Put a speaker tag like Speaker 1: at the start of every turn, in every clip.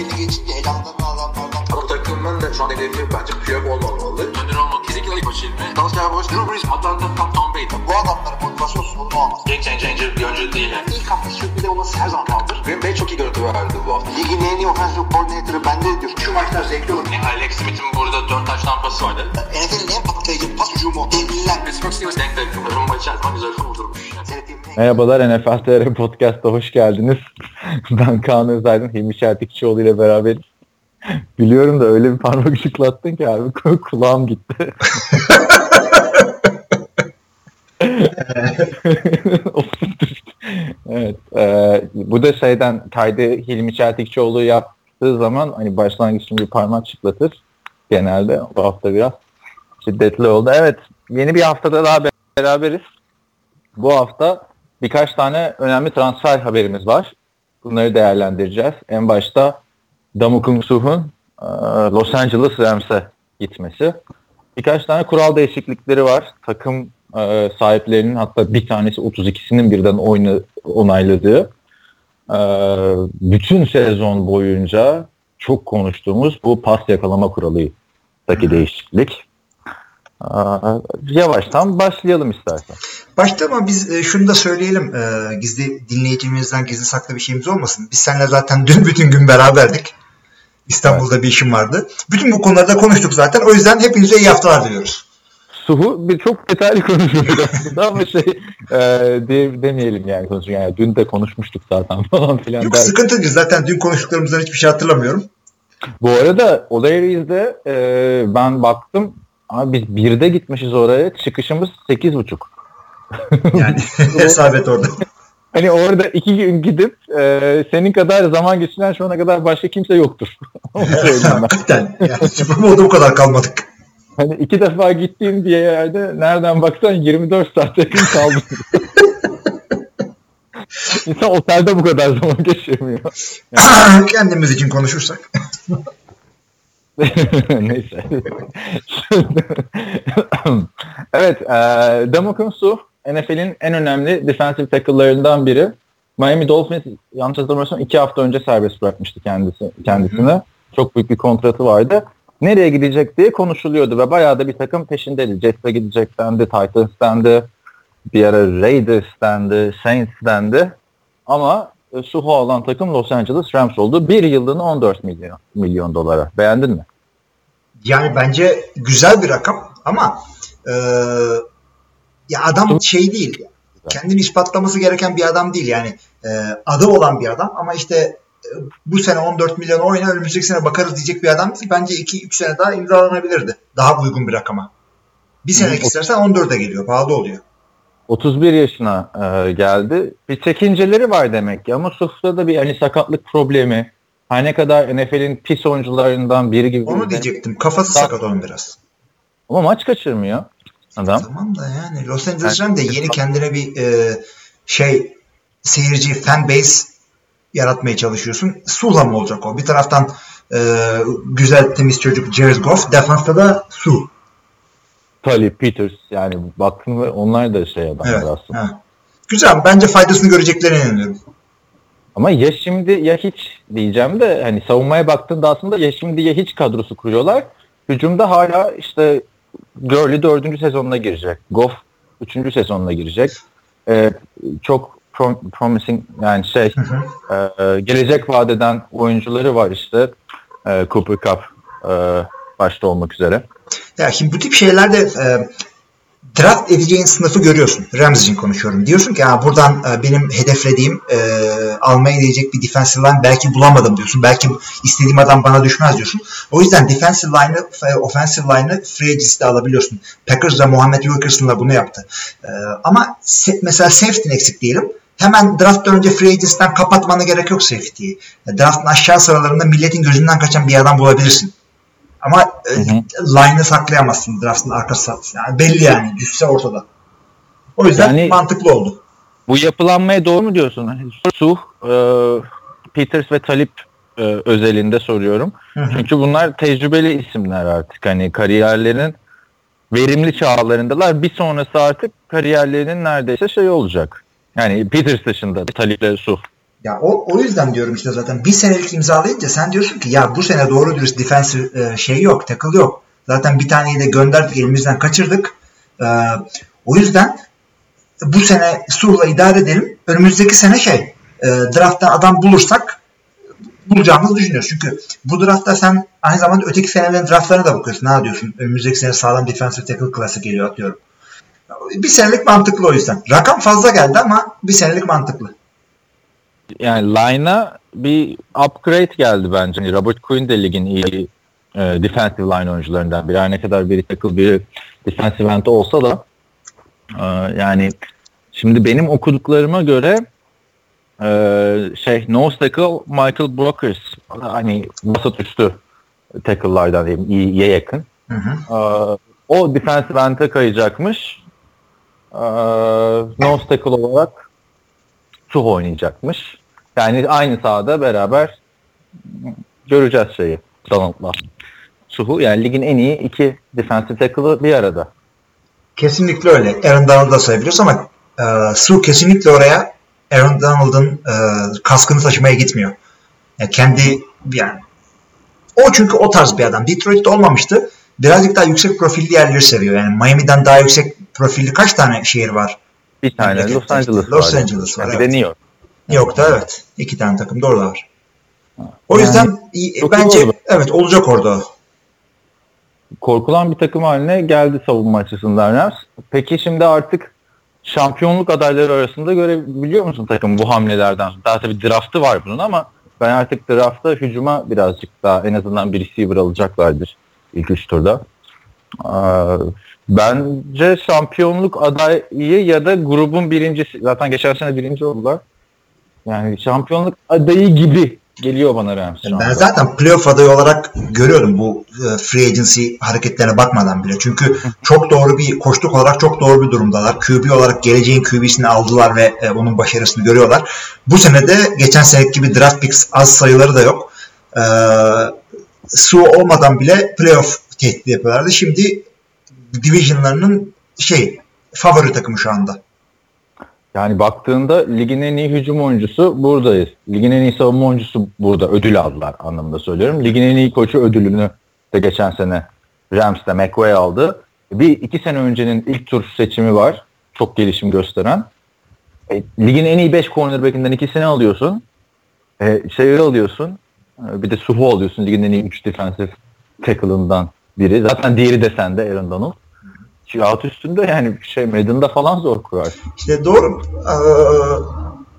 Speaker 1: belli geçince elanlarını alanlardan.
Speaker 2: Bu takımın da şu an hedefi bence Piyok olmamalı. Önder olmak kesinlikle ilk başı ilmi. Dalsya Boş, Drew Brees, Atlanta, Tom, Tom Brady.
Speaker 1: Bu adamların motivasyon sorunu olmaz.
Speaker 2: Game changer bir oyuncu değil. Yani.
Speaker 1: İlk hafta sürpriz olması her zaman kaldır.
Speaker 2: Green Bay çok iyi görüntü verdi bu hafta.
Speaker 1: Ligin en iyi offensive coordinator'ı bende diyor. Şu maçlar zevkli olur.
Speaker 2: Yani Alex Smith'in burada 4 taş tampası vardı.
Speaker 1: NFL'in en patlayıcı pas hücumu. Devliler.
Speaker 2: Pittsburgh Steelers denk denk. Rumba içerisinde güzel kurdurmuş. Yani.
Speaker 1: Seyrettiğim en
Speaker 3: Merhabalar NFL TR Podcast'a hoş geldiniz. Ben Kaan Özaydın, Hilmi Çeltikçioğlu ile beraber. Biliyorum da öyle bir parmak şıklattın ki abi kulağım gitti. evet. E, bu da şeyden kaydı Hilmi Çeltikçioğlu yaptığı zaman hani başlangıç için bir parmak şıklatır genelde. Bu hafta biraz şiddetli oldu. Evet. Yeni bir haftada daha beraberiz. Bu hafta birkaç tane önemli transfer haberimiz var. Bunları değerlendireceğiz. En başta Damukung Suh'un e, Los Angeles Rams'e gitmesi. Birkaç tane kural değişiklikleri var. Takım e, sahiplerinin hatta bir tanesi 32'sinin birden oyunu onayladığı. E, bütün sezon boyunca çok konuştuğumuz bu pas yakalama kuralıydaki değişiklik. E, yavaştan başlayalım istersen.
Speaker 4: Başta ama biz e, şunu da söyleyelim. E, gizli dinleyicimizden gizli saklı bir şeyimiz olmasın. Biz seninle zaten dün bütün gün beraberdik. İstanbul'da evet. bir işim vardı. Bütün bu konularda konuştuk zaten. O yüzden hepinize iyi haftalar diliyoruz.
Speaker 3: Suhu bir çok detaylı konuşuyoruz aslında ama şey e, de, demeyelim yani konuşuyor. Yani dün de konuşmuştuk zaten falan filan.
Speaker 4: Yok der. sıkıntı değil. Zaten dün konuştuklarımızdan hiçbir şey hatırlamıyorum.
Speaker 3: Bu arada Olayriz'de e, ben baktım abi biz birde gitmişiz oraya. Çıkışımız sekiz buçuk.
Speaker 4: Yani hesap et orada.
Speaker 3: Hani orada iki gün gidip e, senin kadar zaman geçiren şu ana kadar başka kimse yoktur.
Speaker 4: Hakikaten. Yani Super Bowl'da o kadar kalmadık.
Speaker 3: Hani iki defa gittiğim bir yerde nereden baksan 24 saat yakın kaldım. İnsan otelde bu kadar zaman geçirmiyor.
Speaker 4: Yani. Kendimiz için konuşursak.
Speaker 3: Neyse. evet, e, Damokun Su NFL'in en önemli defensive tackle'larından biri. Miami Dolphins yanlış hatırlamıyorsam iki hafta önce serbest bırakmıştı kendisi kendisine. Hı-hı. Çok büyük bir kontratı vardı. Nereye gidecek diye konuşuluyordu ve bayağı da bir takım peşindeydi. Jets'e gidecek dendi, Titans dendi, bir ara Raiders dendi, Saints dendi. Ama e, Suho alan takım Los Angeles Rams oldu. Bir yıllığına 14 milyon, milyon dolara. Beğendin mi?
Speaker 4: Yani bence güzel bir rakam ama e, ya adam şey değil. Kendini ispatlaması gereken bir adam değil. Yani e, adı olan bir adam ama işte e, bu sene 14 milyon oyna önümüzdeki sene bakarız diyecek bir adam değil. Bence 2-3 sene daha imzalanabilirdi. Daha uygun bir rakama. Bir sene istersen 14'e geliyor. Pahalı oluyor.
Speaker 3: 31 yaşına e, geldi. Bir çekinceleri var demek ki ama Suf'ta da bir hani sakatlık problemi. Her ne kadar NFL'in pis oyuncularından biri gibi.
Speaker 4: Onu diyecektim. Kafası sakat onun biraz.
Speaker 3: Ama maç kaçırmıyor adam.
Speaker 4: Tamam da yani Los Angeles Rams de yeni kendine bir e, şey seyirci fan base yaratmaya çalışıyorsun. Sula mı olacak o? Bir taraftan e, güzel temiz çocuk Jared Goff. Defansta da Su.
Speaker 3: Tully Peters yani baktın mı onlar da şey adamlar evet, aslında.
Speaker 4: He. Güzel. Bence faydasını göreceklerine inanıyorum.
Speaker 3: Ama ya şimdi ya hiç diyeceğim de hani savunmaya baktığında aslında ya şimdi ya hiç kadrosu kuruyorlar. Hücumda hala işte Gurley dördüncü sezonuna girecek. Goff üçüncü sezonuna girecek. Ee, çok prom- promising yani şey hı. E, gelecek vadeden oyuncuları var işte. E, Cooper Cup e, başta olmak üzere.
Speaker 4: Ya şimdi bu tip şeylerde e, draft edeceğin sınıfı görüyorsun. Rams için konuşuyorum. Diyorsun ki ha, buradan e, benim hedeflediğim e, almaya değecek bir defensive line belki bulamadım diyorsun. Belki istediğim adam bana düşmez diyorsun. O yüzden defensive line'ı, e, offensive line'ı free agency'de alabiliyorsun. Packers da Muhammed Wilkerson'la bunu yaptı. E, ama se- mesela safety eksik diyelim. Hemen draft önce free agency'den kapatmana gerek yok safety'yi. Draft'ın aşağı sıralarında milletin gözünden kaçan bir adam bulabilirsin. Ama e, line'ı saklayamazsın draft'ın arkası. Yani belli yani. Cüsse ortada. O yüzden yani, mantıklı oldu.
Speaker 3: Bu yapılanmaya doğru mu diyorsun? Hani Suh, e, Peters ve Talip e, özelinde soruyorum. Hı hı. Çünkü bunlar tecrübeli isimler artık. Hani kariyerlerin verimli çağlarındalar. Bir sonrası artık kariyerlerinin neredeyse şey olacak. Yani Peters dışında Talip ile Suh
Speaker 4: Ya o, o yüzden diyorum işte zaten bir senelik imzalayınca sen diyorsun ki ya bu sene doğru dürüst defensive e, şey yok, tackle yok. Zaten bir taneyi de gönderdik elimizden kaçırdık. E, o yüzden bu sene Su'la idare edelim. Önümüzdeki sene şey e, drafttan adam bulursak bulacağımızı düşünüyoruz. Çünkü bu draftta sen aynı zamanda öteki senelerin draftlarına da bakıyorsun. Ne diyorsun? Önümüzdeki sene sağlam defensive tackle klası geliyor atıyorum. Bir senelik mantıklı o yüzden. Rakam fazla geldi ama bir senelik mantıklı.
Speaker 3: Yani line'a bir upgrade geldi bence. Yani Robert Quinn de ligin iyi e, defensive line oyuncularından biri. Her ne kadar biri tackle biri defensive end olsa da e, yani şimdi benim okuduklarıma göre e, şey nose tackle Michael Brokers hani basat üstü tackle'lardan diyeyim iyiye yakın.
Speaker 4: Hı hı.
Speaker 3: E, o defensive end'e kayacakmış. E, nose tackle olarak Suh oynayacakmış. Yani aynı sahada beraber göreceğiz şeyi Donald'la. Suhu yani ligin en iyi iki defensive tackle'ı bir arada.
Speaker 4: Kesinlikle öyle. Aaron Donald'ı da sayabiliyoruz ama e, Su kesinlikle oraya Aaron Donald'ın e, kaskını taşımaya gitmiyor. Yani kendi yani o çünkü o tarz bir adam. Detroit'te olmamıştı. Birazcık daha yüksek profilli yerleri seviyor. Yani Miami'den daha yüksek profilli kaç tane şehir var?
Speaker 3: Bir tane Los Angeles.
Speaker 4: Los
Speaker 3: var.
Speaker 4: Angeles var,
Speaker 3: Yani
Speaker 4: evet.
Speaker 3: Bir de New York.
Speaker 4: Yok da evet. İki tane takım da orada var. O
Speaker 3: Yani
Speaker 4: yüzden bence
Speaker 3: oldu.
Speaker 4: evet olacak orada.
Speaker 3: Korkulan bir takım haline geldi savunma açısından Rams. Peki şimdi artık şampiyonluk adayları arasında görebiliyor musun takım bu hamlelerden? Daha tabii draftı var bunun ama ben artık draftta hücuma birazcık daha en azından bir receiver alacaklardır ilk üç turda. Bence şampiyonluk adayı ya da grubun birincisi. Zaten geçen sene birinci oldular. Yani şampiyonluk adayı gibi geliyor bana Rams
Speaker 4: Ben
Speaker 3: anda.
Speaker 4: zaten playoff adayı olarak görüyorum bu e, free agency hareketlerine bakmadan bile. Çünkü çok doğru bir koştuk olarak çok doğru bir durumdalar. QB olarak geleceğin QB'sini aldılar ve e, onun başarısını görüyorlar. Bu sene de geçen seneki gibi draft picks az sayıları da yok. E, su olmadan bile playoff tehdidi yapıyorlardı. Şimdi divisionlarının şey favori takımı şu anda.
Speaker 3: Yani baktığında ligin en iyi hücum oyuncusu buradayız. Ligin en iyi savunma oyuncusu burada. Ödül aldılar anlamında söylüyorum. Ligin en iyi koçu ödülünü de geçen sene Rams'te McVay aldı. Bir iki sene öncenin ilk tur seçimi var. Çok gelişim gösteren. E, ligin en iyi 5 cornerback'inden ikisini alıyorsun. E, şeyi alıyorsun. E, bir de Suhu alıyorsun. Ligin en iyi 3 defensive tackle'ından biri. Zaten diğeri de sende Aaron Donald. Alt üstünde yani şey Madden'da falan zor kurar.
Speaker 4: İşte doğru. Ee,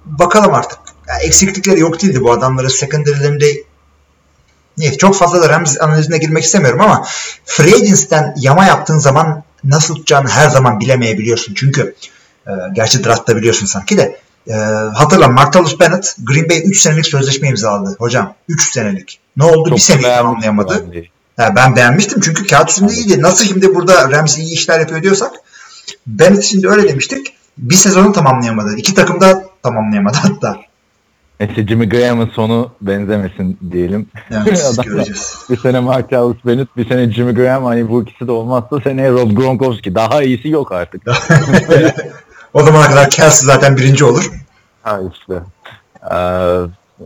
Speaker 4: bakalım artık. Yani eksiklikleri yok değildi bu adamların secondary'lerinde. Neyse çok fazla da Rams analizine girmek istemiyorum ama free yama yaptığın zaman nasıl tutacağını her zaman bilemeyebiliyorsun. Çünkü e, gerçi draftta biliyorsun sanki de e, hatırla Martellus Bennett Green Bay 3 senelik sözleşme imzaladı. Hocam 3 senelik. Ne oldu?
Speaker 3: Çok
Speaker 4: bir seneyi tamamlayamadı.
Speaker 3: ben de.
Speaker 4: Ha, ben beğenmiştim çünkü kağıt üstünde iyiydi. Nasıl şimdi burada Rams iyi işler yapıyor diyorsak Bennett şimdi öyle demiştik. Bir sezonu tamamlayamadı. İki takım da tamamlayamadı hatta.
Speaker 3: Neyse Jimmy Graham'ın sonu benzemesin diyelim. Adam-
Speaker 4: göreceğiz.
Speaker 3: bir sene Marcellus Bennett, bir sene Jimmy Graham. Hani bu ikisi de olmazsa seneye Rob Gronkowski. Daha iyisi yok artık.
Speaker 4: o zamana kadar Kelsey zaten birinci olur.
Speaker 3: ha işte. Ee,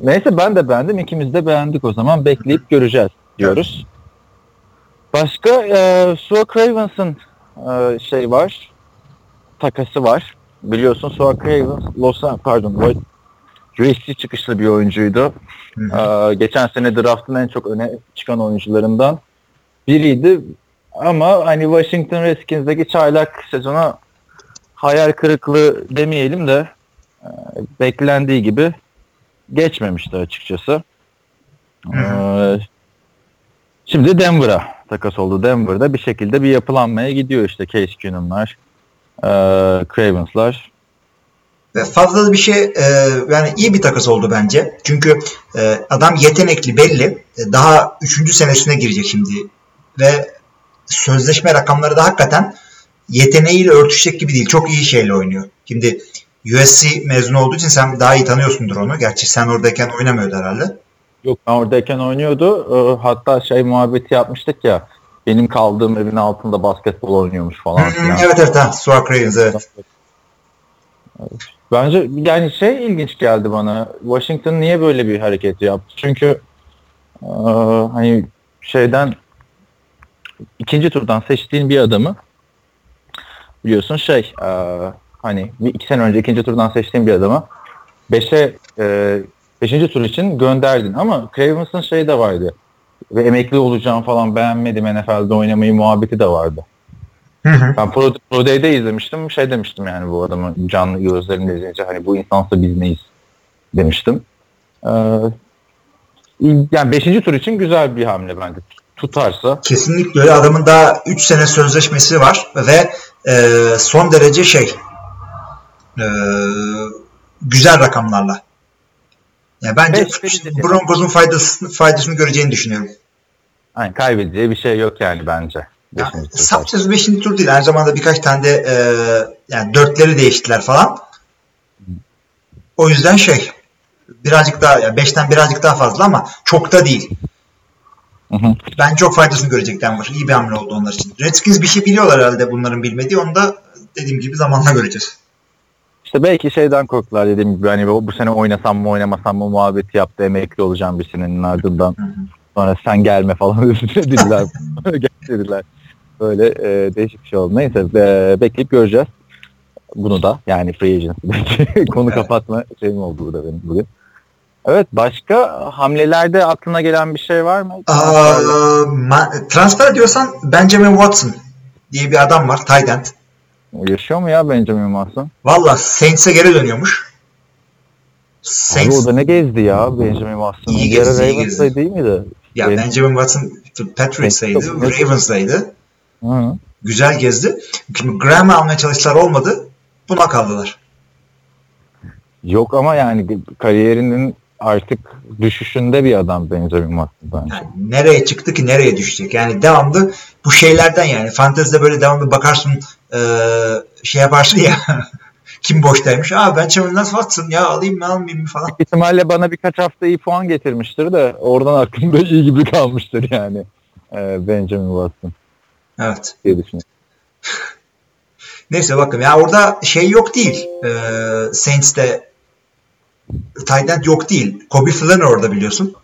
Speaker 3: neyse ben de beğendim. İkimiz de beğendik o zaman. Bekleyip göreceğiz diyoruz. Başka e, Suak Ravens'ın e, şey var. Takası var. Biliyorsun Suak Ravens Los pardon Lloyd USC çıkışlı bir oyuncuydu. Ee, geçen sene draftın en çok öne çıkan oyuncularından biriydi. Ama hani Washington Redskins'deki çaylak sezona hayal kırıklığı demeyelim de e, beklendiği gibi geçmemişti açıkçası. Ee, şimdi Denver'a takas oldu. Denver'da bir şekilde bir yapılanmaya gidiyor işte Case Keenum'lar, e, Cravens'lar.
Speaker 4: Ve fazla bir şey e, yani iyi bir takas oldu bence. Çünkü e, adam yetenekli belli. E, daha üçüncü senesine girecek şimdi. Ve sözleşme rakamları da hakikaten yeteneğiyle örtüşecek gibi değil. Çok iyi şeyle oynuyor. Şimdi USC mezunu olduğu için sen daha iyi tanıyorsundur onu. Gerçi sen oradayken oynamıyordu herhalde.
Speaker 3: Yok ben oradayken oynuyordu. Ee, hatta şey muhabbeti yapmıştık ya. Benim kaldığım evin altında basketbol oynuyormuş falan
Speaker 4: hı,
Speaker 3: filan.
Speaker 4: evet evet ha. Suak evet.
Speaker 3: Bence yani şey ilginç geldi bana. Washington niye böyle bir hareket yaptı? Çünkü e, hani şeyden ikinci turdan seçtiğin bir adamı biliyorsun şey e, hani bir iki sene önce ikinci turdan seçtiğin bir adamı beşe e, beşinci tur için gönderdin ama Cravens'ın şey de vardı ve emekli olacağım falan beğenmedim NFL'de oynamayı muhabbeti de vardı.
Speaker 4: Hı hı.
Speaker 3: Ben Pro, Pro Day'de izlemiştim. Şey demiştim yani bu adamı canlı gözlerimle izleyince hani bu insansa biz neyiz demiştim. Ee, yani 5. tur için güzel bir hamle bence. Tutarsa.
Speaker 4: Kesinlikle öyle. Adamın daha 3 sene sözleşmesi var ve e, son derece şey e, güzel rakamlarla. Yani bence. Broncos'un faydasını, faydasını göreceğini düşünüyorum.
Speaker 3: Yani kaybedeceği bir şey yok yani bence.
Speaker 4: Ya,
Speaker 3: tur
Speaker 4: Sapsız 5. tur değil. Aynı zamanda birkaç tane de e, yani dörtleri değiştiler falan. O yüzden şey birazcık daha yani 5'ten birazcık daha fazla ama çok da değil.
Speaker 3: Hı hı.
Speaker 4: Ben çok faydasını görecek Denver. İyi bir hamle oldu onlar için. Redskins bir şey biliyorlar herhalde bunların bilmediği. Onu da dediğim gibi zamanla göreceğiz.
Speaker 3: İşte belki şeyden korktular dediğim gibi hani bu, sene oynasam mı oynamasam mı muhabbeti yaptı emekli olacağım birisinin ardından. Sonra sen gelme falan dediler. Dediler. Böyle e, değişik bir şey oldu. Neyse e, bekleyip göreceğiz. Bunu da yani free agency'deki konu kapatma şeyim oldu burada benim bugün. Evet başka hamlelerde aklına gelen bir şey var mı?
Speaker 4: Aa, transfer diyorsan Benjamin Watson diye bir adam var. Tight end.
Speaker 3: Yaşıyor mu ya Benjamin Watson?
Speaker 4: Valla Saints'e geri dönüyormuş.
Speaker 3: Abi
Speaker 4: Saints
Speaker 3: o da ne gezdi ya Benjamin Watson?
Speaker 4: İyi gezdi, iyi
Speaker 3: Ravens'ta
Speaker 4: gezdi.
Speaker 3: değil miydi?
Speaker 4: ya
Speaker 3: Ben-
Speaker 4: Benjamin Watson Patriots'taydı,
Speaker 3: Çok-
Speaker 4: Ravens'daydı.
Speaker 3: Hı.
Speaker 4: Güzel gezdi. Şimdi Graham'ı almaya çalıştılar olmadı. Buna kaldılar.
Speaker 3: Yok ama yani kariyerinin artık düşüşünde bir adam Benjamin Watson bence.
Speaker 4: Yani nereye çıktı ki nereye düşecek? Yani devamlı bu şeylerden yani fantezide böyle devamlı bakarsın eee, şey yaparsın ya kim boştaymış? Aa ben Benjamin Watson ya alayım mı almayayım mı falan.
Speaker 3: ihtimalle bana birkaç hafta iyi puan getirmiştir de oradan aklımda iyi gibi kalmıştır yani e, Benjamin Watson
Speaker 4: Evet.
Speaker 3: diye düşünüyorum.
Speaker 4: Neyse bakın ya orada şey yok değil. Eee Saints'te tight yok değil. Kobe Fleener orada biliyorsun.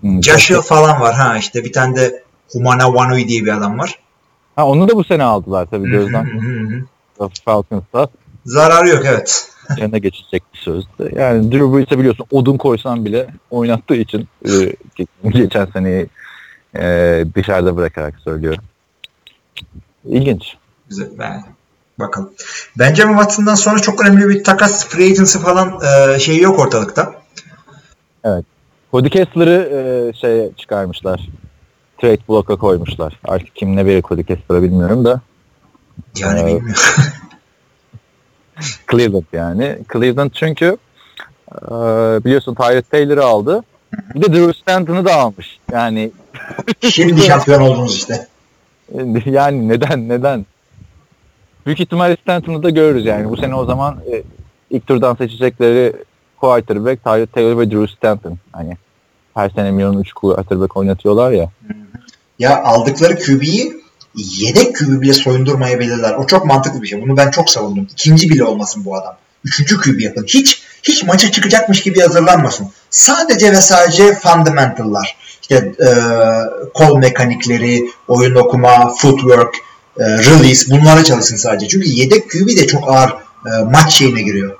Speaker 3: Hmm,
Speaker 4: Josh Hill falan var ha işte bir tane de Humana Wanui diye bir adam var.
Speaker 3: Ha, onu da bu sene aldılar tabii gözden. Falcons'ta
Speaker 4: Zararı yok evet.
Speaker 3: yerine geçecek bir sözdü. Yani Drew Brees'e biliyorsun odun koysan bile oynattığı için e, geçen seneyi e, dışarıda bırakarak söylüyorum. İlginç.
Speaker 4: Güzel. Ben, bakalım. Benjamin Watson'dan sonra çok önemli bir takas free agency falan e, şeyi yok ortalıkta.
Speaker 3: Cody Kessler'ı e, şeye çıkarmışlar. Trade block'a koymuşlar. Artık kim ne verir Cody Kessler'a bilmiyorum da.
Speaker 4: Yani
Speaker 3: Evet.
Speaker 4: bilmiyorum.
Speaker 3: Cleveland yani. Cleveland çünkü e, biliyorsun Tyrod Taylor'ı aldı. Bir de Drew Stanton'ı da almış. Yani
Speaker 4: Şimdi şampiyon oldunuz işte.
Speaker 3: yani neden neden? Büyük ihtimalle Stanton'ı da görürüz yani. Bu sene o zaman e, ilk turdan seçecekleri quarterback Tyrod Taylor ve Drew Stanton. Hani her sene milyon 3 quarterback oynatıyorlar ya.
Speaker 4: Ya aldıkları QB'yi yedek QB bile soyundurmayabilirler. O çok mantıklı bir şey. Bunu ben çok savundum. İkinci bile olmasın bu adam. Üçüncü QB yapın. Hiç hiç maça çıkacakmış gibi hazırlanmasın. Sadece ve sadece fundamental'lar. İşte e, kol mekanikleri, oyun okuma, footwork, e, release bunlara çalışsın sadece. Çünkü yedek QB de çok ağır e, maç şeyine giriyor.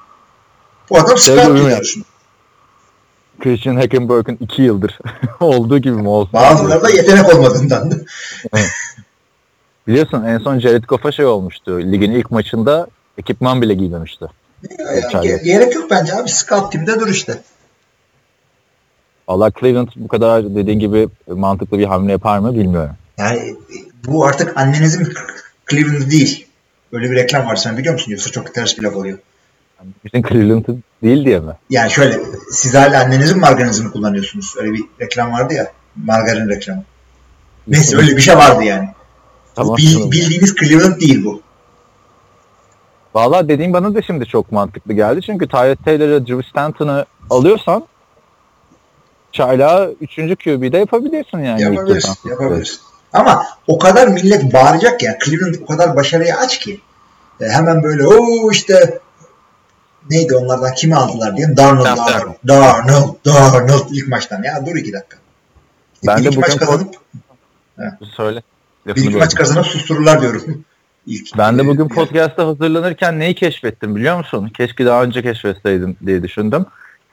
Speaker 4: Bu adam scout diyorsun.
Speaker 3: Christian Hackenberg'ın 2 yıldır olduğu gibi mi olsun?
Speaker 4: Bazıları da yetenek olmadığından.
Speaker 3: Biliyorsun en son Jared Goff'a şey olmuştu. Ligin ilk maçında ekipman bile giymemişti.
Speaker 4: Ya, ge- gerek yok bence abi. Scout timde dur işte.
Speaker 3: Allah Cleveland bu kadar dediğin gibi mantıklı bir hamle yapar mı bilmiyorum.
Speaker 4: Yani bu artık annenizin Cleveland değil. Böyle bir reklam var sen biliyor musun? Yoksa çok ters bir laf oluyor.
Speaker 3: Bizim Cleveland'ın değil diye mi?
Speaker 4: Yani şöyle siz hala annenizin margarinizmi kullanıyorsunuz. Öyle bir reklam vardı ya. Margarin reklamı. Neyse öyle bir şey vardı yani.
Speaker 3: Tamam.
Speaker 4: Bil-
Speaker 3: tamam.
Speaker 4: bildiğiniz Cleveland değil bu.
Speaker 3: Valla dediğin bana da şimdi çok mantıklı geldi. Çünkü Tyrod Taylor'ı Drew Stanton'ı alıyorsan Çayla 3. QB'de yapabilirsin yani.
Speaker 4: Yapabilirsin. Yapabilirsin. Ama o kadar millet bağıracak ya. Cleveland o kadar başarıya aç ki. E, hemen böyle o işte neydi onlardan kimi aldılar diye. Darnold,
Speaker 3: Sam
Speaker 4: Darnold, Darnold, Darnold ilk maçtan. Ya dur iki dakika.
Speaker 3: Ben
Speaker 4: bir
Speaker 3: de
Speaker 4: maç kazanıp
Speaker 3: Söyle.
Speaker 4: bir iki maç kazanıp sustururlar diyorum. İlk,
Speaker 3: Ben de bugün
Speaker 4: e,
Speaker 3: podcast'a hazırlanırken neyi keşfettim biliyor musun? Keşke daha önce keşfetseydim diye düşündüm.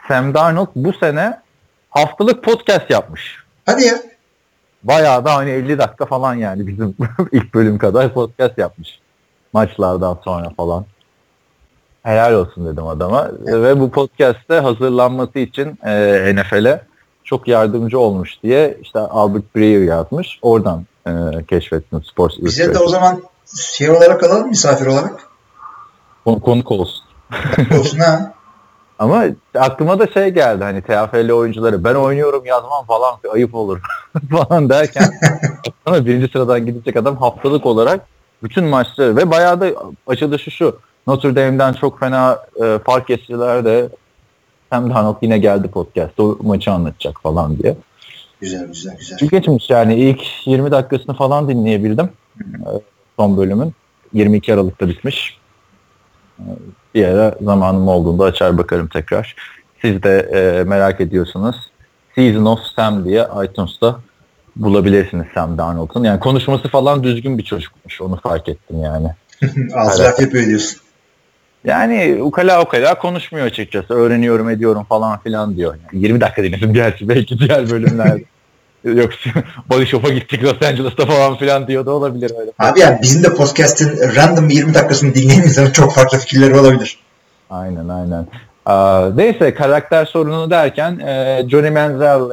Speaker 3: Sam Darnold bu sene haftalık podcast yapmış.
Speaker 4: Hadi ya.
Speaker 3: Bayağı da hani 50 dakika falan yani bizim ilk bölüm kadar podcast yapmış. Maçlardan sonra falan. Helal olsun dedim adama. Ve bu podcast'te hazırlanması için e, NFL'e çok yardımcı olmuş diye işte Albert Breer yazmış. Oradan e, keşfettim Sports
Speaker 4: Bize de
Speaker 3: Illustrated.
Speaker 4: o zaman şey olarak alalım misafir olarak.
Speaker 3: Kon- konuk olsun.
Speaker 4: Olsun ha.
Speaker 3: Ama aklıma da şey geldi hani TFL oyuncuları ben oynuyorum yazmam falan ayıp olur falan derken sonra birinci sıradan gidecek adam haftalık olarak bütün maçları ve bayağı da açılışı şu Notre Dame'den çok fena e, fark ettiler de Sam Darnold yine geldi podcast o maçı anlatacak falan diye.
Speaker 4: Güzel güzel güzel.
Speaker 3: İlginçmiş yani ilk 20 dakikasını falan dinleyebildim e, son bölümün. 22 Aralık'ta bitmiş. E, Bir ara zamanım olduğunda açar bakarım tekrar. Siz de e, merak ediyorsanız Season of Sam diye iTunes'ta bulabilirsiniz Sam Darnold'un. Yani konuşması falan düzgün bir çocukmuş. Onu fark ettim yani.
Speaker 4: Ağzı laf yapıyor diyorsun.
Speaker 3: Yani ukala ukala konuşmuyor açıkçası. Öğreniyorum ediyorum falan filan diyor. Yani 20 dakika dinledim gerçi belki diğer bölümlerde. Yoksa Body Shop'a gittik Los Angeles'ta falan filan diyor da olabilir öyle.
Speaker 4: Abi yani bizim de podcast'in random 20 dakikasını dinleyen insanın çok farklı fikirleri olabilir.
Speaker 3: Aynen aynen. Aa, neyse karakter sorunu derken e, Johnny Manziel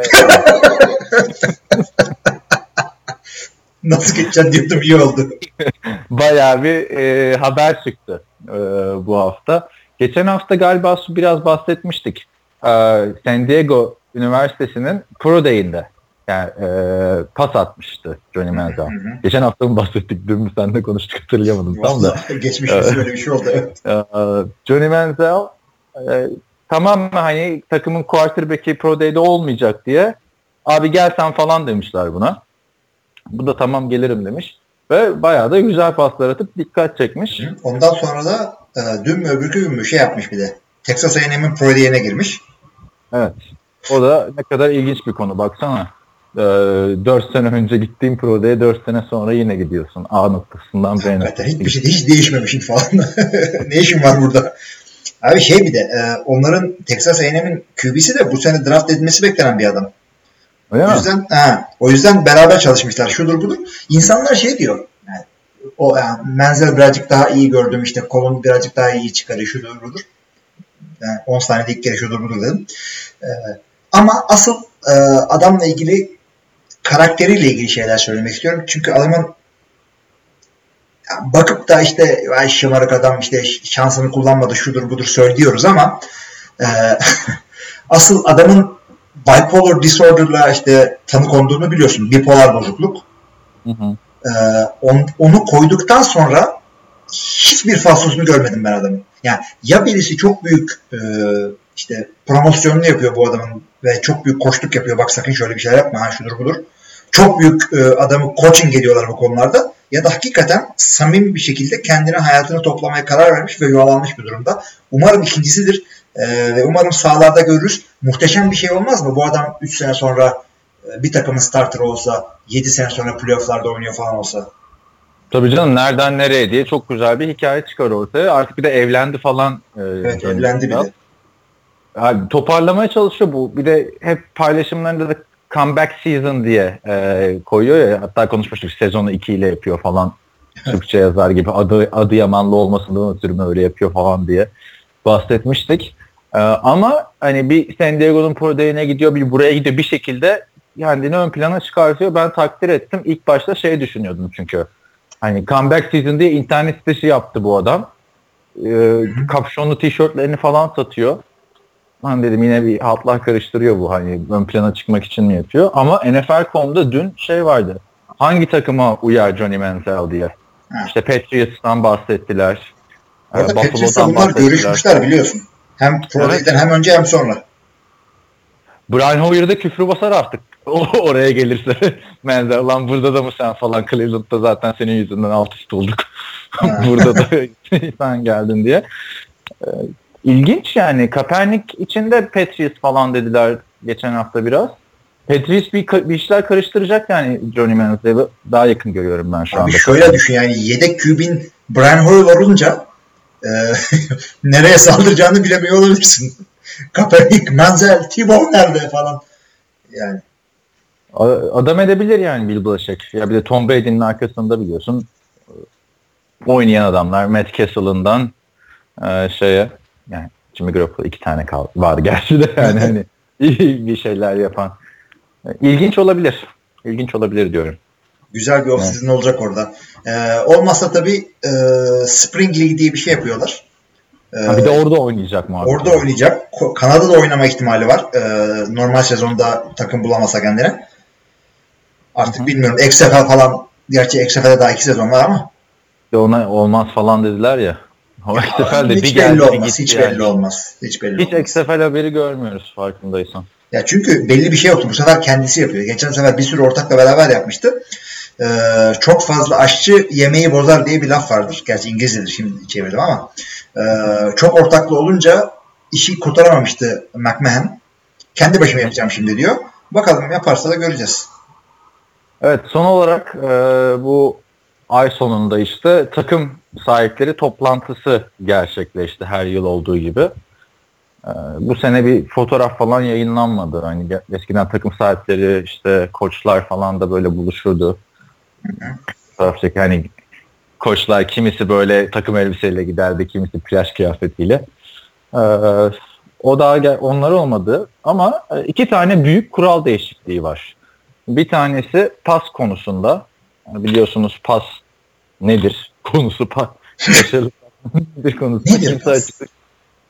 Speaker 4: Nasıl geçeceksin diyordum iyi oldu.
Speaker 3: bayağı bir e, haber çıktı e, bu hafta. Geçen hafta galiba biraz bahsetmiştik. E, San Diego Üniversitesi'nin Pro Day'inde yani, e, pas atmıştı Johnny Manziel. Geçen hafta mı bahsettik? Dün mü seninle konuştuk hatırlayamadım tam da.
Speaker 4: Geçmişte böyle bir şey oldu. Evet.
Speaker 3: Ee, Johnny Manziel e, tamam mı hani takımın quarterback'i Pro Day'de olmayacak diye abi gel sen falan demişler buna. Bu da tamam gelirim demiş. Ve bayağı da güzel paslar atıp dikkat çekmiş.
Speaker 4: Ondan sonra da e, dün mü öbürkü gün mü şey yapmış bir de. Texas A&M'in Pro Day'ine girmiş.
Speaker 3: Evet. O da ne kadar ilginç bir konu baksana. Ee, 4 sene önce gittiğin Pro Day'e 4 sene sonra yine gidiyorsun. A noktasından B noktasına.
Speaker 4: hiçbir şey hiç değişmemişim falan. ne işin var burada? Abi şey bir de e, onların Texas A&M'in QB'si de bu sene draft edilmesi beklenen bir adam.
Speaker 3: Öyle
Speaker 4: O
Speaker 3: mi?
Speaker 4: yüzden ha, o yüzden beraber çalışmışlar. Şudur budur. İnsanlar şey diyor. Yani, o yani, Menzel birazcık daha iyi gördüm işte kolun birazcık daha iyi çıkarıyor şudur budur. Yani 10 saniye ilk kere şudur budur dedim. Ee, ama asıl e, adamla ilgili karakteriyle ilgili şeyler söylemek istiyorum. Çünkü adamın bakıp da işte ay şımarık adam işte şansını kullanmadı şudur budur söylüyoruz ama e, asıl adamın bipolar disorder'la işte tanı konduğunu biliyorsun. Bipolar bozukluk.
Speaker 3: Hı hı.
Speaker 4: Ee, on- onu koyduktan sonra hiçbir falsosunu görmedim ben adamın. Yani ya birisi çok büyük e, işte promosyonunu yapıyor bu adamın ve çok büyük koştuk yapıyor. Bak sakın şöyle bir şey yapma ha şudur budur. Çok büyük e, adamı coaching ediyorlar bu konularda. Ya da hakikaten samimi bir şekilde kendine hayatını toplamaya karar vermiş ve yuvalanmış bir durumda. Umarım ikincisidir. E, ve umarım sahalarda görürüz. Muhteşem bir şey olmaz mı? Bu adam 3 sene sonra e, bir takımın starter olsa, 7 sene sonra playofflarda oynuyor falan olsa.
Speaker 3: Tabii canım nereden nereye diye çok güzel bir hikaye çıkar ortaya. Artık bir de evlendi falan. e,
Speaker 4: Evet evlendi bir de.
Speaker 3: Abi, toparlamaya çalışıyor bu. Bir de hep paylaşımlarında da comeback season diye e, koyuyor ya. Hatta konuşmuştuk sezonu 2 ile yapıyor falan. Türkçe yazar gibi adı adı Yamanlı olmasından ötürü öyle yapıyor falan diye bahsetmiştik. E, ama hani bir San Diego'nun Pro Day'ine gidiyor, bir buraya gidiyor bir şekilde kendini ön plana çıkartıyor. Ben takdir ettim. İlk başta şey düşünüyordum çünkü. Hani comeback season diye internet sitesi yaptı bu adam. E, kapşonlu tişörtlerini falan satıyor. Ben dedim yine bir hatlar karıştırıyor bu hani ön plana çıkmak için mi yapıyor? Ama NFL.com'da dün şey vardı. Hangi takıma uyar Johnny Manziel diye.
Speaker 4: Ha.
Speaker 3: İşte Patriots'tan bahsettiler.
Speaker 4: Orada
Speaker 3: Ee, Buffalo'dan
Speaker 4: bunlar
Speaker 3: bahsettiler.
Speaker 4: görüşmüşler biliyorsun. Hem Pro
Speaker 3: Evet.
Speaker 4: Hem önce hem sonra.
Speaker 3: Brian Hoyer'da küfrü basar artık. O oraya gelirse. Manziel lan burada da mı sen falan Cleveland'da zaten senin yüzünden alt üst olduk. Burada da sen geldin diye. Ee, İlginç yani. Kaepernick içinde Patriots falan dediler geçen hafta biraz. Patriots bir, bir işler karıştıracak yani Johnny Manziel'i daha yakın görüyorum ben şu
Speaker 4: Abi
Speaker 3: anda.
Speaker 4: şöyle düşün yani yedek QB'in Brian Hoyer olunca e, nereye saldıracağını bilemiyor olabilirsin. Kaepernick, Manziel, Tebow nerede falan. Yani
Speaker 3: Adam edebilir yani Bill Belichick. Ya bir de Tom Brady'nin arkasında biliyorsun e, oynayan adamlar Matt Castle'ından e, şeye yani Jimmy Garoppolo iki tane kal var gerçi de yani hani iyi bir şeyler yapan. E, İlginç olabilir. İlginç olabilir diyorum.
Speaker 4: Güzel bir off-season olacak orada. E, olmazsa tabii e, Spring League diye bir şey yapıyorlar. E,
Speaker 3: Ha, bir de orada oynayacak muhabbet.
Speaker 4: Orada oynayacak. Kanada'da oynama ihtimali var. Ee, normal sezonda takım bulamasa kendine. Artık bilmiyorum. XFL falan gerçi XFL'de daha iki sezon var ama
Speaker 3: de Ona olmaz falan dediler ya. O XFL de
Speaker 4: hiç
Speaker 3: bir
Speaker 4: belli olmaz. Hiç
Speaker 3: yani.
Speaker 4: belli olmaz. Hiç belli
Speaker 3: Hiç
Speaker 4: olmaz.
Speaker 3: XFL haberi görmüyoruz farkındaysan.
Speaker 4: Ya çünkü belli bir şey yoktu. Bu sefer kendisi yapıyor. Geçen sefer bir sürü ortakla beraber yapmıştı. Ee, çok fazla aşçı yemeği bozar diye bir laf vardır. Gerçi İngilizcedir şimdi çevirdim ama. Ee, çok ortaklı olunca işi kurtaramamıştı McMahon. Kendi başıma yapacağım şimdi diyor. Bakalım yaparsa da göreceğiz.
Speaker 3: Evet son olarak e, bu ay sonunda işte takım sahipleri toplantısı gerçekleşti her yıl olduğu gibi. E, bu sene bir fotoğraf falan yayınlanmadı. Hani eskiden takım sahipleri işte koçlar falan da böyle buluşurdu. Çek hani koçlar kimisi böyle takım elbiseyle giderdi, kimisi plaj kıyafetiyle. E, o daha onlar olmadı ama e, iki tane büyük kural değişikliği var. Bir tanesi pas konusunda. Biliyorsunuz pas nedir? Konusu pas. Başarılı nedir konusu. Kimse açıklık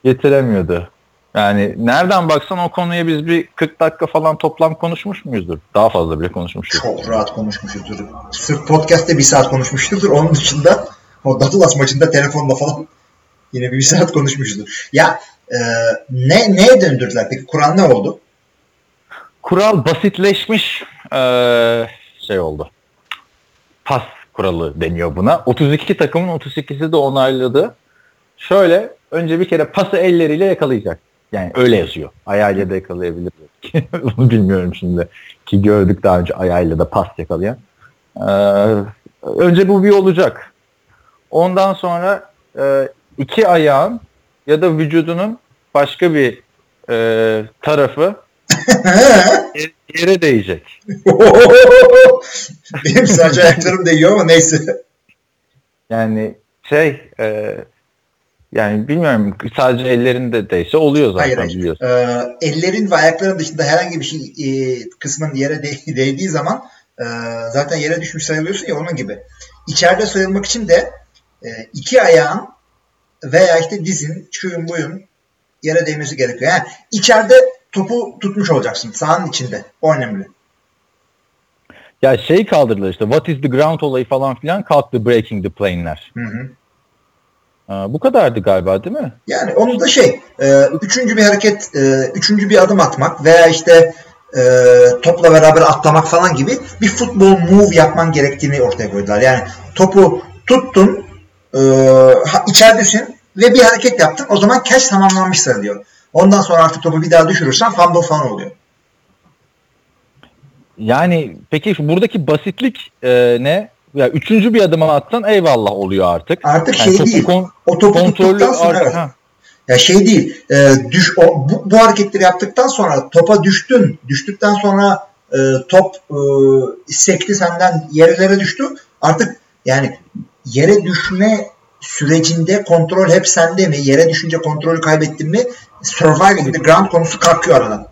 Speaker 3: getiremiyordu. Yani nereden baksan o konuya biz bir 40 dakika falan toplam konuşmuş muyuzdur? Daha fazla bile konuşmuşuz.
Speaker 4: Çok rahat konuşmuşuzdur. Sırf podcast'te bir saat konuşmuşuzdur. Onun dışında o Datılas maçında telefonla falan yine bir, saat konuşmuşuzdur. Ya e, ne neye döndürdüler peki? Kur'an ne oldu?
Speaker 3: Kural basitleşmiş eee, şey oldu. Pas kuralı deniyor buna. 32 takımın 32'si de onayladı. Şöyle önce bir kere pası elleriyle yakalayacak. Yani öyle yazıyor. Ayağıyla da yakalayabilir. Onu bilmiyorum şimdi. Ki gördük daha önce ayağıyla da pas yakalayan. Ee, önce bu bir olacak. Ondan sonra e, iki ayağın ya da vücudunun başka bir e, tarafı yere- değecek.
Speaker 4: Benim sadece ayaklarım değiyor ama neyse.
Speaker 3: Yani şey e, yani bilmiyorum sadece ellerinde değse oluyor zaten
Speaker 4: Hayır hayır.
Speaker 3: biliyorsun.
Speaker 4: Ee, ellerin ve ayakların dışında herhangi bir şey e, kısmın yere de- değdiği zaman e, zaten yere düşmüş sayılıyorsun ya onun gibi. İçeride sayılmak için de e, iki ayağın veya işte dizin, şuyun buyun yere değmesi gerekiyor. Yani içeride topu tutmuş olacaksın sahanın içinde. O önemli.
Speaker 3: Ya şey kaldırdılar işte what is the ground olayı falan filan kalktı breaking the plane'ler.
Speaker 4: Hı hı.
Speaker 3: Bu kadardı galiba değil mi?
Speaker 4: Yani onu da şey, e, üçüncü bir hareket, e, üçüncü bir adım atmak veya işte e, topla beraber atlamak falan gibi bir futbol move yapman gerektiğini ortaya koydular. Yani topu tuttun, e, içeridesin ve bir hareket yaptın. O zaman catch tamamlanmış sayılıyor. Ondan sonra artık topu bir daha düşürürsen fumble falan oluyor.
Speaker 3: Yani peki buradaki basitlik e, ne? Ya üçüncü bir adıma atsan eyvallah oluyor artık.
Speaker 4: Artık
Speaker 3: Yani
Speaker 4: şey
Speaker 3: topu
Speaker 4: değil.
Speaker 3: kon-
Speaker 4: O topu tuttuktan sonra
Speaker 3: artık-
Speaker 4: evet.
Speaker 3: ha.
Speaker 4: Ya şey değil. E, düş o, bu, bu hareketleri yaptıktan sonra topa düştün. Düştükten sonra e, top e, sekti senden yerlere düştü. Artık yani yere düşme sürecinde kontrol hep sende mi? Yere düşünce kontrolü kaybettin mi? Surviving the ground konusu kalkıyor aradan.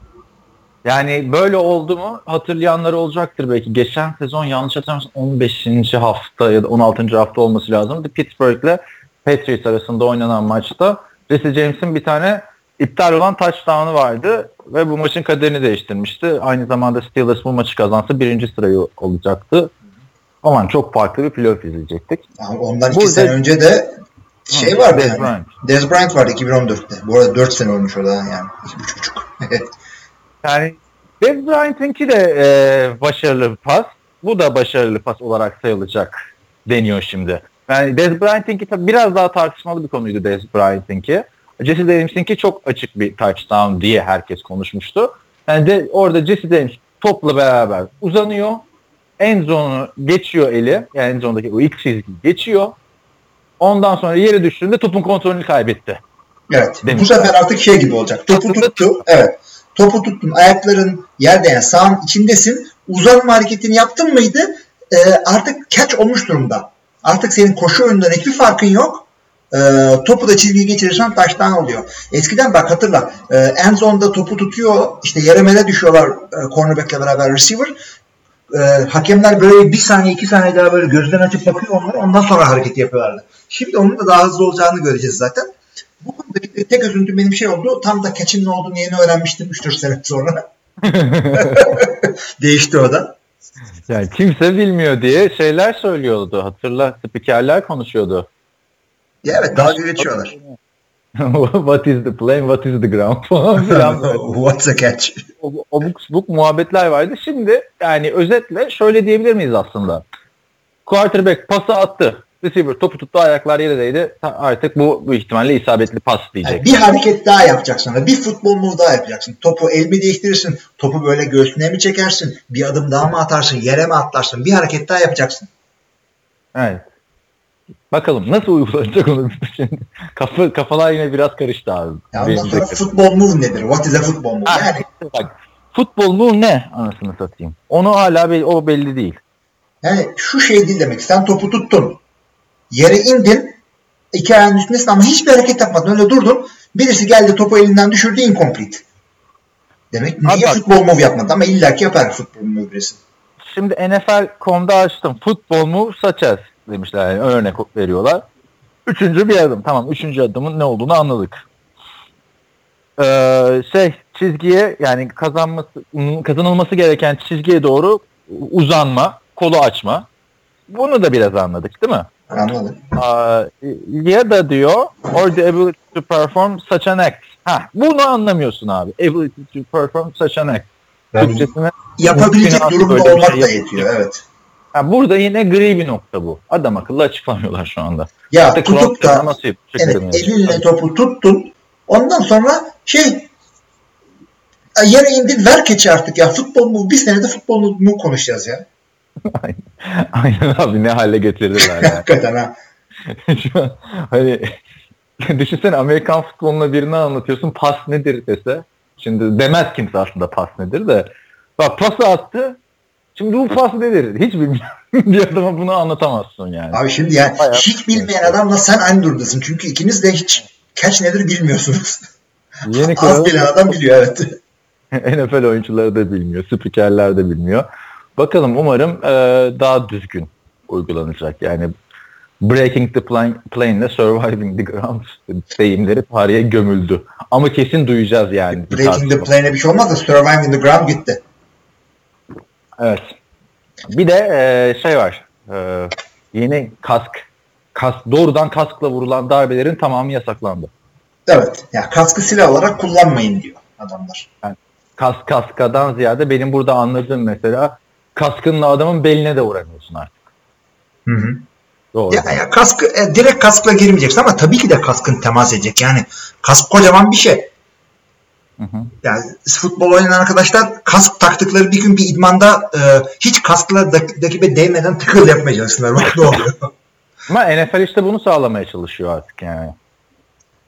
Speaker 3: Yani böyle oldu mu hatırlayanlar olacaktır belki. Geçen sezon yanlış hatırlamıyorsam 15. hafta ya da 16. hafta olması lazımdı. Pittsburgh'le Patriots arasında oynanan maçta Jesse James'in bir tane iptal olan touchdown'ı vardı ve bu maçın kaderini değiştirmişti. Aynı zamanda Steelers bu maçı kazansa birinci sırayı olacaktı. Aman çok farklı bir playoff izleyecektik.
Speaker 4: Ama Ondan iki
Speaker 3: Burada-
Speaker 4: sene önce de şey
Speaker 3: Hı,
Speaker 4: vardı
Speaker 3: Dez
Speaker 4: yani.
Speaker 3: Bryant.
Speaker 4: Dez Bryant vardı 2014'te. Bu arada 4 sene olmuş orada yani. 2,5.
Speaker 3: Yani Dez Bryant'ınki de e, başarılı bir pas. Bu da başarılı pas olarak sayılacak deniyor şimdi. Yani Dez Bryant'ınki tabii biraz daha tartışmalı bir konuydu Dez Bryant'ınki. Jesse James'inki çok açık bir touchdown diye herkes konuşmuştu. Yani de orada Jesse James topla beraber uzanıyor. En zone'u geçiyor eli. Yani en zone'daki o ilk çizgi geçiyor. Ondan sonra yere düştüğünde topun kontrolünü kaybetti.
Speaker 4: Evet.
Speaker 3: Demiş.
Speaker 4: Bu sefer artık şey gibi olacak. Topu tuttu. Evet. Topu tuttun. Ayakların yerde yani sahanın içindesin. Uzanma hareketini yaptın mıydı? Ee, artık catch olmuş durumda. Artık senin koşu oyunundan hiçbir farkın yok. Ee, topu da çizgiyi geçirirsen taştan oluyor. Eskiden bak hatırla. E, end zone'da topu tutuyor. işte yere mele düşüyorlar e, cornerback'le beraber receiver. E, hakemler böyle bir saniye iki saniye daha böyle gözden açıp bakıyor onlara. Ondan sonra hareket yapıyorlardı. Şimdi onun da daha hızlı olacağını göreceğiz zaten. Bu konudaki tek üzüntüm benim şey oldu. Tam da catch'in ne olduğunu yeni öğrenmiştim 3-4 sene sonra. Değişti o da.
Speaker 3: Yani kimse bilmiyor diye şeyler söylüyordu. Hatırla spikerler konuşuyordu.
Speaker 4: Ya evet dalga geçiyorlar.
Speaker 3: what is the plane, what is the ground falan filan.
Speaker 4: What's a catch?
Speaker 3: O- Obuk subuk muhabbetler vardı. Şimdi yani özetle şöyle diyebilir miyiz aslında? Quarterback pası attı. Receiver topu tuttu ayaklar yere değdi. Artık bu, bu ihtimalle isabetli pas diyecek.
Speaker 4: Yani bir hareket daha yapacaksın. Bir futbol move daha yapacaksın. Topu el mi değiştirirsin? Topu böyle göğsüne mi çekersin? Bir adım daha mı atarsın? Yere mi atlarsın? Bir hareket daha yapacaksın.
Speaker 3: Evet. Bakalım nasıl uygulanacak onu şimdi. Kafa, kafalar yine biraz karıştı abi.
Speaker 4: Ya ondan sonra futbol move nedir? What is a football move?
Speaker 3: Ha,
Speaker 4: Yani,
Speaker 3: bak, futbol mu ne anasını satayım. Onu hala be- o belli değil.
Speaker 4: yani şu şey değil demek. Sen topu tuttun. Yere indin. iki ayağın üstündesin ama hiçbir hareket yapmadın. Öyle durdun. Birisi geldi topu elinden düşürdü incomplete. Demek niye
Speaker 3: bak-
Speaker 4: futbol move yapmadı ama illaki yapar futbol move birisi.
Speaker 3: Şimdi NFL.com'da açtım. Futbol mu saçaz demişler. Yani örnek veriyorlar. Üçüncü bir adım. Tamam üçüncü adımın ne olduğunu anladık. Ee, şey çizgiye yani kazanması kazanılması gereken çizgiye doğru uzanma, kolu açma. Bunu da biraz anladık değil mi?
Speaker 4: Anladın?
Speaker 3: Aa, ya da diyor or the ability to perform such an act. Ha, bunu anlamıyorsun abi. Ability to perform such an act. Türkçesine
Speaker 4: yapabilecek durumda olmak da yetiyor. Evet.
Speaker 3: Ha, burada yine gri bir nokta bu. Adam akıllı açıklamıyorlar şu anda.
Speaker 4: Ya
Speaker 3: İşte
Speaker 4: tutup da
Speaker 3: nasıl
Speaker 4: evet elinle topu tuttun. Ondan sonra şey e, yere indin ver keçi artık ya. Futbol mu? Bir senede futbol mu konuşacağız ya.
Speaker 3: Aynen abi ne hale getirdiler yani.
Speaker 4: Hakikaten ha.
Speaker 3: şu an hani düşünsene Amerikan futboluna birini anlatıyorsun pas nedir dese. Şimdi demez kimse aslında pas nedir de. Bak pası attı. Şimdi bu pas nedir? Hiç bilmiyorum. bir adama bunu anlatamazsın yani.
Speaker 4: Abi şimdi yani
Speaker 3: Bayağı-
Speaker 4: hiç bilmeyen adamla sen aynı durumdasın. Çünkü ikiniz de hiç catch nedir bilmiyorsunuz.
Speaker 3: Yeni
Speaker 4: Az bilen adam biliyor evet.
Speaker 3: NFL oyuncuları da bilmiyor. Spikerler de bilmiyor. Bakalım umarım e, daha düzgün uygulanacak. Yani breaking the plane, plane ile surviving the ground deyimleri tarihe gömüldü. Ama kesin duyacağız yani.
Speaker 4: Breaking the plane'e bir şey olmaz da surviving the ground gitti.
Speaker 3: Evet. Bir de e, şey var. E, yeni kask. kask. Doğrudan kaskla vurulan darbelerin tamamı yasaklandı.
Speaker 4: Evet. Ya kaskı silah olarak kullanmayın diyor adamlar.
Speaker 3: Kask kaskadan ziyade benim burada anladığım mesela kaskınla adamın beline de vuramıyorsun artık.
Speaker 4: Hı hı.
Speaker 3: Doğru.
Speaker 4: Ya, ya kaskı e, direkt kaskla girmeyeceksin ama tabii ki de kaskın temas edecek. Yani kask kocaman bir şey.
Speaker 3: Hı hı.
Speaker 4: Yani futbol oynayan arkadaşlar kask taktıkları bir gün bir idmanda e, hiç kaskla dak- rakibe değmeden tıkıl yapmaya çalışsınlar. Bak ne oluyor.
Speaker 3: Ama NFL işte bunu sağlamaya çalışıyor artık yani.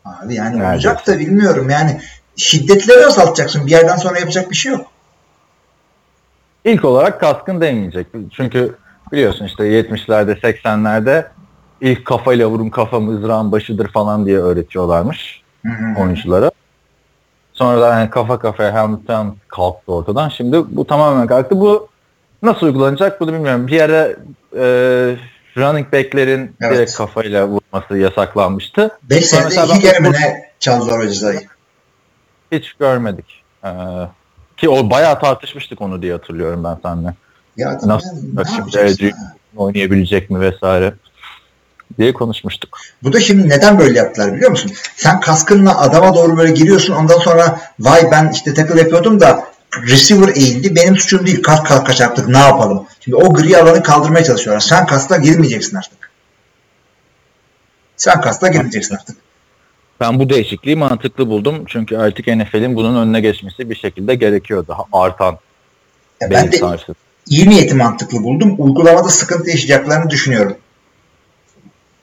Speaker 4: Abi yani
Speaker 3: Neredeyse.
Speaker 4: olacak da bilmiyorum. Yani şiddetleri azaltacaksın. Bir yerden sonra yapacak bir şey yok.
Speaker 3: İlk olarak kaskın değmeyecek. Çünkü biliyorsun işte 70'lerde 80'lerde ilk kafayla vurun kafa mızrağın başıdır falan diye öğretiyorlarmış oyunculara. Sonradan yani kafa kafaya Hamilton kalktı ortadan. Şimdi bu tamamen kalktı. Bu nasıl uygulanacak bunu bilmiyorum. Bir ara e, running back'lerin
Speaker 4: Evet.
Speaker 3: direkt kafayla vurması yasaklanmıştı.
Speaker 4: 5
Speaker 3: Sonra
Speaker 4: senede iki kere mi ne?
Speaker 3: Hiç görmedik. Ee, ki o bayağı tartışmıştık onu diye hatırlıyorum ben seninle.
Speaker 4: Ya
Speaker 3: Nasıl?
Speaker 4: ne
Speaker 3: şimdi? Edge oynayabilecek mi vesaire diye konuşmuştuk.
Speaker 4: Bu da şimdi neden böyle yaptılar biliyor musun? Sen kaskınla adama doğru böyle giriyorsun ondan sonra vay ben işte tackle yapıyordum da receiver eğildi benim suçum değil kask kalka çarptık ne yapalım? Şimdi o gri alanı kaldırmaya çalışıyorlar. Sen kaskla girmeyeceksin artık. Sen kaskla girmeyeceksin artık.
Speaker 3: Ben bu değişikliği mantıklı buldum. Çünkü artık NFL'in bunun önüne geçmesi bir şekilde gerekiyor. Daha artan
Speaker 4: Ya ben de
Speaker 3: sarsıntı.
Speaker 4: iyi niyeti mantıklı buldum. Uygulamada sıkıntı yaşayacaklarını düşünüyorum.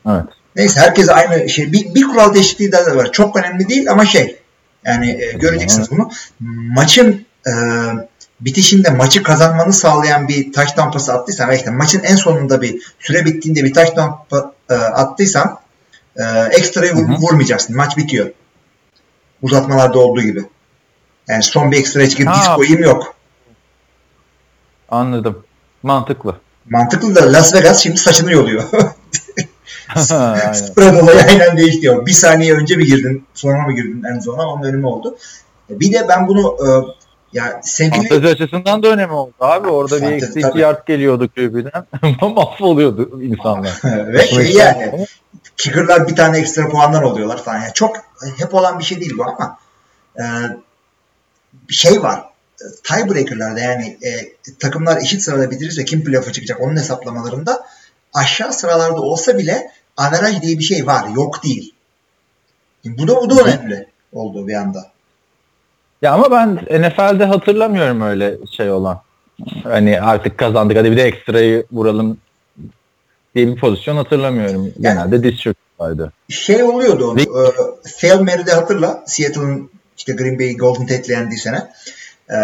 Speaker 3: Evet.
Speaker 4: Neyse herkes aynı şey. Bir, bir kural değişikliği daha var. Çok önemli değil ama şey. Yani e, göreceksiniz bunu. Maçın e, bitişinde maçı kazanmanı sağlayan bir touchdown pası attıysan ve işte maçın en sonunda bir süre bittiğinde bir touchdown e, attıysan e, ekstrayı vur- vurmayacaksın. Maç bitiyor. Uzatmalarda olduğu gibi. Yani son bir ekstra çıkıp diz koyayım yok.
Speaker 3: Anladım. Mantıklı.
Speaker 4: Mantıklı da Las Vegas şimdi saçını yoluyor.
Speaker 3: Aynen.
Speaker 4: Spread olayı aynen değişti. Bir saniye önce mi girdin, sonra mı girdin en sona onun önemi oldu. Bir de ben bunu e, ya sevgili
Speaker 3: Fantezi açısından da önemi oldu abi. Orada bir
Speaker 4: Fantezi,
Speaker 3: eksi
Speaker 4: tabii.
Speaker 3: iki yard geliyordu QB'den. Mahvoluyordu insanlar.
Speaker 4: ve şey yani kicker'lar bir tane ekstra puanlar oluyorlar falan. Yani çok hep olan bir şey değil bu ama e, bir şey var. Tiebreaker'larda yani e, takımlar eşit sırada bitirirse kim playoff'a çıkacak onun hesaplamalarında aşağı sıralarda olsa bile averaj diye bir şey var. Yok değil. Bu da bu da önemli oldu bir anda.
Speaker 3: Ya ama ben NFL'de hatırlamıyorum öyle şey olan. Hani artık kazandık hadi bir de ekstrayı vuralım diye bir pozisyon hatırlamıyorum. Genelde diz çöküyorlardı.
Speaker 4: şey oluyordu onu. E, Fail Mary'de hatırla. Seattle'ın işte Green Bay Golden Tate'le yendiği sene. E,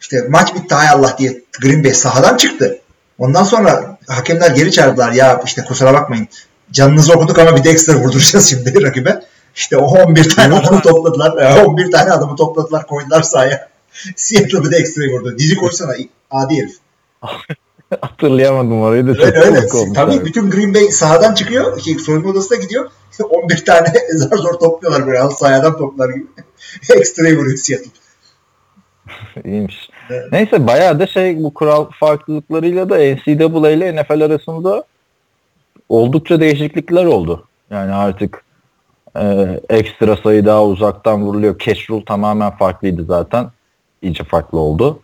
Speaker 4: işte maç bitti hay Allah diye Green Bay sahadan çıktı. Ondan sonra hakemler geri çağırdılar. Ya işte kusura bakmayın. Canınızı okuduk ama bir de ekstra vurduracağız şimdi rakibe. İşte o 11 tane adamı topladılar. E, 11 tane adamı topladılar koydular sahaya. Seattle bir de vurdu. Dizi koysana adi herif.
Speaker 3: Hatırlayamadım orayı da çok
Speaker 4: Öyle. Tabii
Speaker 3: abi.
Speaker 4: bütün Green Bay sahadan çıkıyor. Şey, soyunma odasına gidiyor. 11 tane zar zor topluyorlar böyle. Halı sahadan toplar gibi. Ekstrayı vuruyor Seattle.
Speaker 3: İyiymiş.
Speaker 4: Evet.
Speaker 3: Neyse bayağı da şey bu kural farklılıklarıyla da NCAA ile NFL arasında oldukça değişiklikler oldu. Yani artık e, ekstra sayı daha uzaktan vuruluyor. Cash rule tamamen farklıydı zaten. İyice farklı oldu.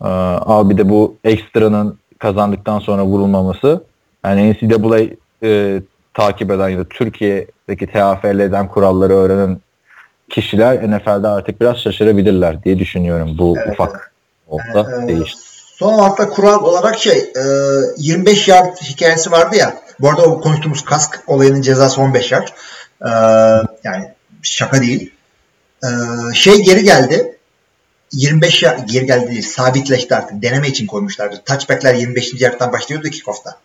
Speaker 3: E, ama bir de bu ekstranın kazandıktan sonra vurulmaması. Yani NCAA e, takip eden ya da Türkiye'deki TFL'den kuralları öğrenen kişiler NFL'de artık biraz şaşırabilirler diye düşünüyorum. Bu
Speaker 4: Evet,
Speaker 3: ufak olsa
Speaker 4: Ee,
Speaker 3: değişti.
Speaker 4: Son da kural olarak şey e, 25 yard hikayesi vardı ya. Bu arada o konuştuğumuz kask olayının cezası 15 yard. E, yani şaka değil. E, şey geri geldi. 25 yard geri geldi değil. Sabitleşti artık. Deneme için koymuşlardı. Touchback'ler 25. yardtan başlıyordu kickoff'ta.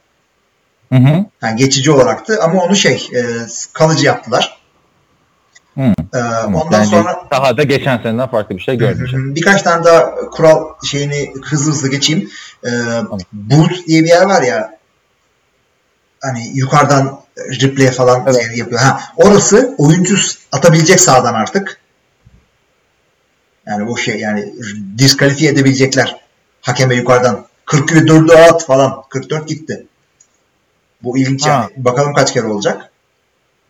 Speaker 3: Hı hı.
Speaker 4: Yani geçici olaraktı ama onu şey e, kalıcı yaptılar.
Speaker 3: Hı.
Speaker 4: E, ondan
Speaker 3: Yani
Speaker 4: sonra
Speaker 3: daha da geçen seneden farklı bir şey görmeyeceğim.
Speaker 4: birkaç tane daha kural şeyini hızlı hızlı geçeyim. E, boot diye bir yer var ya hani yukarıdan replay falan
Speaker 3: Evet.
Speaker 4: şey yapıyor. Ha, orası oyuncu atabilecek sağdan artık. Yani bu şey yani diskalifiye edebilecekler hakeme yukarıdan. 44'ü at falan. 44 gitti. Bu ilginç
Speaker 3: Ha.
Speaker 4: yani. Bakalım kaç kere olacak.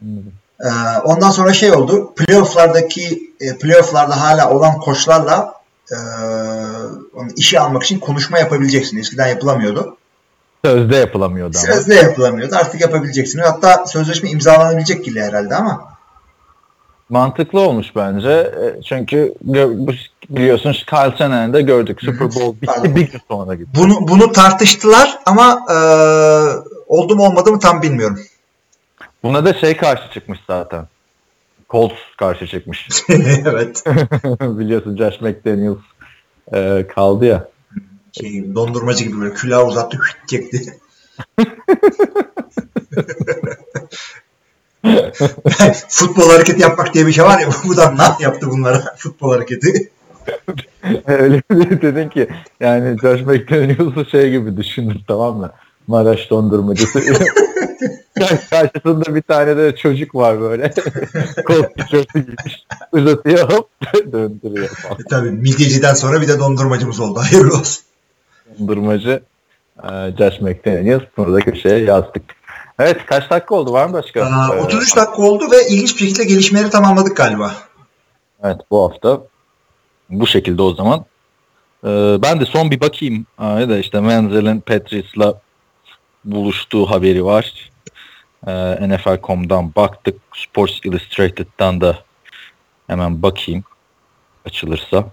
Speaker 3: Anladım.
Speaker 4: Ee, ondan sonra şey oldu. Playoff'lardaki e, playoff'larda hala olan koçlarla e, işi almak için konuşma yapabileceksin. Eskiden yapılamıyordu.
Speaker 3: Sözde yapılamıyordu ama.
Speaker 4: Sözde yapılamıyordu. Artık yapabileceksin. Hatta sözleşme imzalanabilecek gibi herhalde ama
Speaker 3: Mantıklı olmuş bence. E, Çünkü biliyorsun Kyle Shanahan'ı da gördük. Super Bowl bitti bir gün sonra gitti.
Speaker 4: bunu bunu tartıştılar ama e, oldu mu olmadı mı tam bilmiyorum.
Speaker 3: Buna da şey karşı çıkmış zaten. Colts karşı çıkmış.
Speaker 4: evet.
Speaker 3: biliyorsun Josh McDaniels e, kaldı ya.
Speaker 4: Şey, dondurmacı gibi böyle külahı uzattı çekti. Futbol hareketi yapmak diye bir şey var ya bu da ne yaptı bunlara futbol hareketi.
Speaker 3: Öyle bir dedin ki yani Josh McDaniels'ı şey gibi düşündüm tamam mı? Maraş dondurmacısı. Karşısında bir tane de çocuk var böyle. Tişörtü giymiş. Uzatıyor hop döndürüyor falan.
Speaker 4: E, tabii midyeciden sonra bir de dondurmacımız oldu. Hayırlı olsun.
Speaker 3: Dondurmacı e, Josh McDaniels. Bunu da köşeye yazdık. Evet kaç dakika oldu var mı başka?
Speaker 4: Aa,
Speaker 3: Ee,
Speaker 4: 33 dakika oldu ve ilginç bir şekilde gelişmeleri tamamladık galiba.
Speaker 3: Evet bu hafta bu şekilde o zaman. Ee, ben de son bir bakayım. Aa, ya da işte Menzel'in Patrice'la buluştuğu haberi var. Ee, NFL.com'dan baktık. Sports Illustrated'dan da hemen bakayım açılırsa.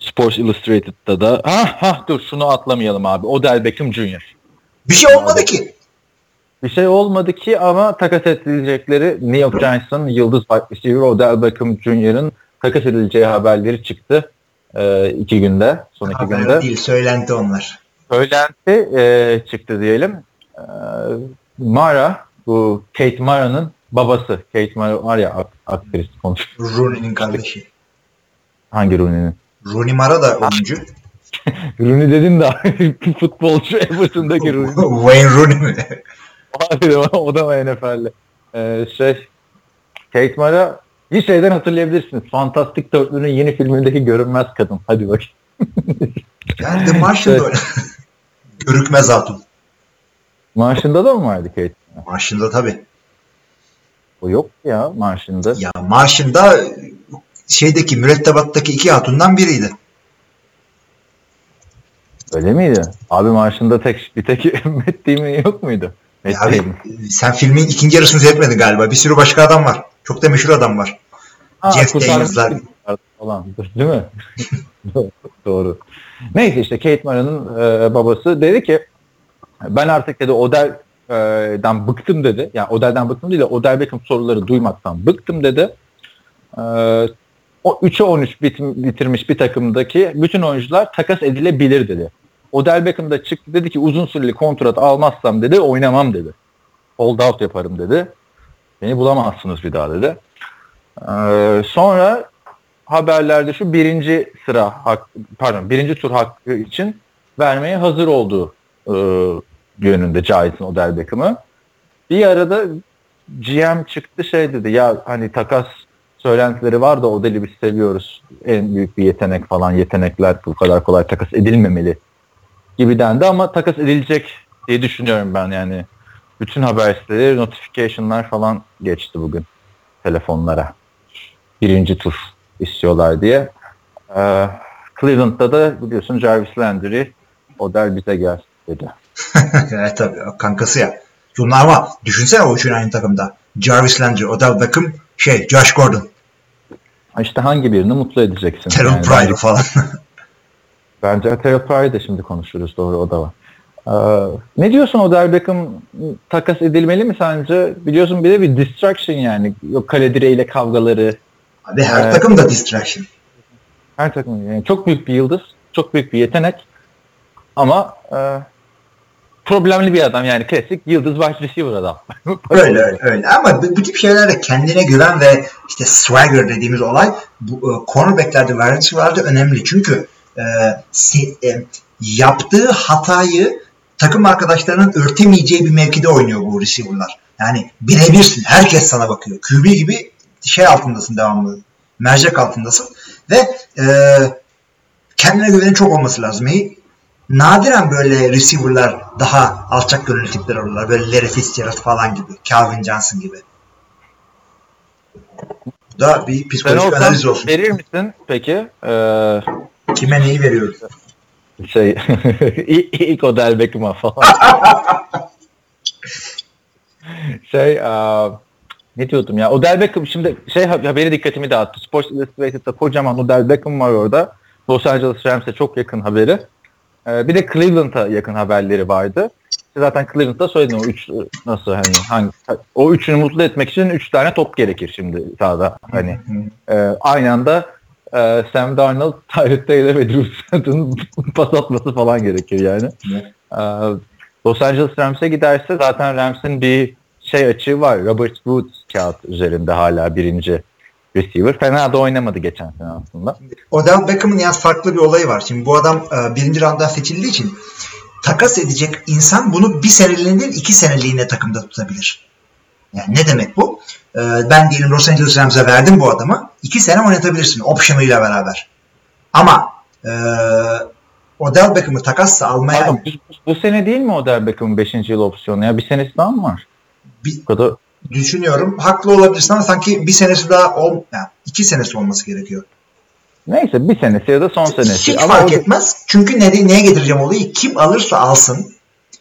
Speaker 3: Sports Illustrated'da da ha ha dur şunu atlamayalım abi. Odell Beckham Jr.
Speaker 4: Bir şey olmadı ki.
Speaker 3: Bir şey olmadı ki ama takas edilecekleri New York Giants'ın yıldız wide receiver Odell Beckham Jr.'ın takas edileceği haberleri çıktı. Ee, iki günde, son iki
Speaker 4: Haber
Speaker 3: günde.
Speaker 4: değil, söylenti onlar.
Speaker 3: Söylenti e, çıktı diyelim. Ee, Mara, bu Kate Mara'nın babası. Kate Mara var ya ak- aktris konuş.
Speaker 4: Rooney'nin kardeşi.
Speaker 3: Hangi Rooney'nin?
Speaker 4: Rooney Mara da oyuncu.
Speaker 3: Rooney dedin de futbolcu Everton'daki Rooney.
Speaker 4: Wayne Rooney mi?
Speaker 3: Abi o da mı NFL'li? Ee, şey Kate Mara bir şeyden hatırlayabilirsiniz. Fantastik Dörtlü'nün yeni filmindeki görünmez kadın. Hadi bak.
Speaker 4: Yani The Martian'da
Speaker 3: Evet.
Speaker 4: oynadı. Görükmez Hatun.
Speaker 3: Marşında da mı vardı Kate?
Speaker 4: Martian'da tabii.
Speaker 3: O yok ya Marşında.
Speaker 4: Ya Martian'da şeydeki mürettebattaki iki hatundan biriydi.
Speaker 3: Öyle miydi? Abi Marşında tek bir tek Matt Damon yok muydu? Matt
Speaker 4: Ya abi,
Speaker 3: Damon.
Speaker 4: sen filmin ikinci yarısını seyretmedin galiba. Bir sürü başka adam var. Çok da meşhur adam var.
Speaker 3: Ha,
Speaker 4: Jeff Daniels'lar.
Speaker 3: falan değil mi? Doğru. Neyse işte Kate Mara'nın e, babası dedi ki ben artık dedi Odell'den bıktım dedi. Yani Odell'den bıktım değil de Odell Beckham soruları duymaktan bıktım dedi. E, o 3'e 13 bit- bitirmiş bir takımdaki bütün oyuncular takas edilebilir dedi. Odell Beckham da çıktı dedi ki uzun süreli kontrat almazsam dedi oynamam dedi. Hold out yaparım dedi. Beni bulamazsınız bir daha dedi. Ee, sonra haberlerde şu birinci sıra hak, pardon birinci tur hakkı için vermeye hazır olduğu e, yönünde Giants'ın Odell Beckham'ı. Bir arada GM çıktı şey dedi ya hani takas söylentileri var da Odell'i biz seviyoruz. En büyük bir yetenek falan yetenekler bu kadar kolay takas edilmemeli gibi dendi ama takas edilecek diye düşünüyorum ben yani. Bütün haber siteleri notification'lar falan geçti bugün telefonlara. Birinci tur istiyorlar diye. Ee, Cleveland'da da biliyorsun Jarvis Landry Odell bize gel dedi.
Speaker 4: evet tabii kankası ya. Bunlar ama düşünsene o üçün aynı takımda. Jarvis Landry, Odell Beckham, şey Josh Gordon,
Speaker 3: İşte hangi birini mutlu edeceksin?
Speaker 4: Terrell
Speaker 3: Yani
Speaker 4: Pryor falan.
Speaker 3: Bence Pryor'ı da şimdi konuşuruz doğru o da var. Ee, ne diyorsun Odell Beckham takas edilmeli mi sence? Biliyorsun bir de bir distraction yani. Yok kale direğiyle kavgaları.
Speaker 4: Abi her
Speaker 3: Evet.
Speaker 4: takım da distraction.
Speaker 3: Her takım yani çok büyük bir yıldız. Çok büyük bir yetenek. Ama e, problemli bir adam yani klasik yıldız wide receiver adam.
Speaker 4: Öyle öyle öyle. Ama bu, bu tip şeylerde kendine güven ve işte swagger dediğimiz olay bu e, cornerbacklerde, wide receiver'larda önemli. Çünkü e, e, yaptığı hatayı takım arkadaşlarının örtemeyeceği bir mevkide oynuyor bu receiver'lar. Yani birebirsin. Herkes sana bakıyor. QB gibi şey altındasın devamlı. Mercek altındasın. Ve e, kendine güvenin çok olması lazım. E, nadiren böyle receiver'lar daha alçak gönüllü tipler olurlar. Böyle Larry Fitzgerald falan gibi. Calvin Johnson gibi. Bu da bir psikolojik analiz olsun.
Speaker 3: verir misin peki? Ee,
Speaker 4: Kime neyi veriyoruz?
Speaker 3: şey ilk, Odell Beckham'a falan. şey aa, ne diyordum ya Odell Beckham şimdi şey haberi dikkatimi dağıttı. Sports Illustrated'da kocaman Odell Beckham var orada. Los Angeles Rams'e çok yakın haberi. Ee, bir de Cleveland'a yakın haberleri vardı. İşte zaten Cleveland'da söyledim o üç nasıl hani hangi o üçünü mutlu etmek için üç tane top gerekir şimdi sahada hani e, aynı anda e, Sam Darnold, Tyrod Taylor ve Drew Stanton'ın pas atması falan gerekir yani. E, Los Angeles Rams'e giderse zaten Rams'in bir şey açığı var. Robert Woods kağıt üzerinde hala birinci receiver. Fena da oynamadı geçen sene aslında.
Speaker 4: Odell Beckham'ın yalnız farklı bir olayı var. Şimdi bu adam e, birinci rounddan seçildiği için takas edecek insan bunu bir seneliğine değil iki seneliğine takımda tutabilir. Yani ne demek bu? E, ben diyelim Los Angeles Rams'e verdim bu adamı. iki sene oynatabilirsin option'ıyla beraber. Ama e, Odell Beckham'ı takasla almaya
Speaker 3: Pardon, bu, bu sene değil mi Odell Beckham'ın 5. yıl opsiyonu ya? Bir senesi daha mı var?
Speaker 4: Bir-
Speaker 3: kadar
Speaker 4: düşünüyorum. Haklı olabilirsin ama sanki bir senesi daha ol, yani iki senesi olması gerekiyor.
Speaker 3: Neyse bir senesi ya da son senesi.
Speaker 4: Hiç
Speaker 3: Ama
Speaker 4: fark
Speaker 3: o-
Speaker 4: etmez. Çünkü ne, neye getireceğim olayı? Kim alırsa alsın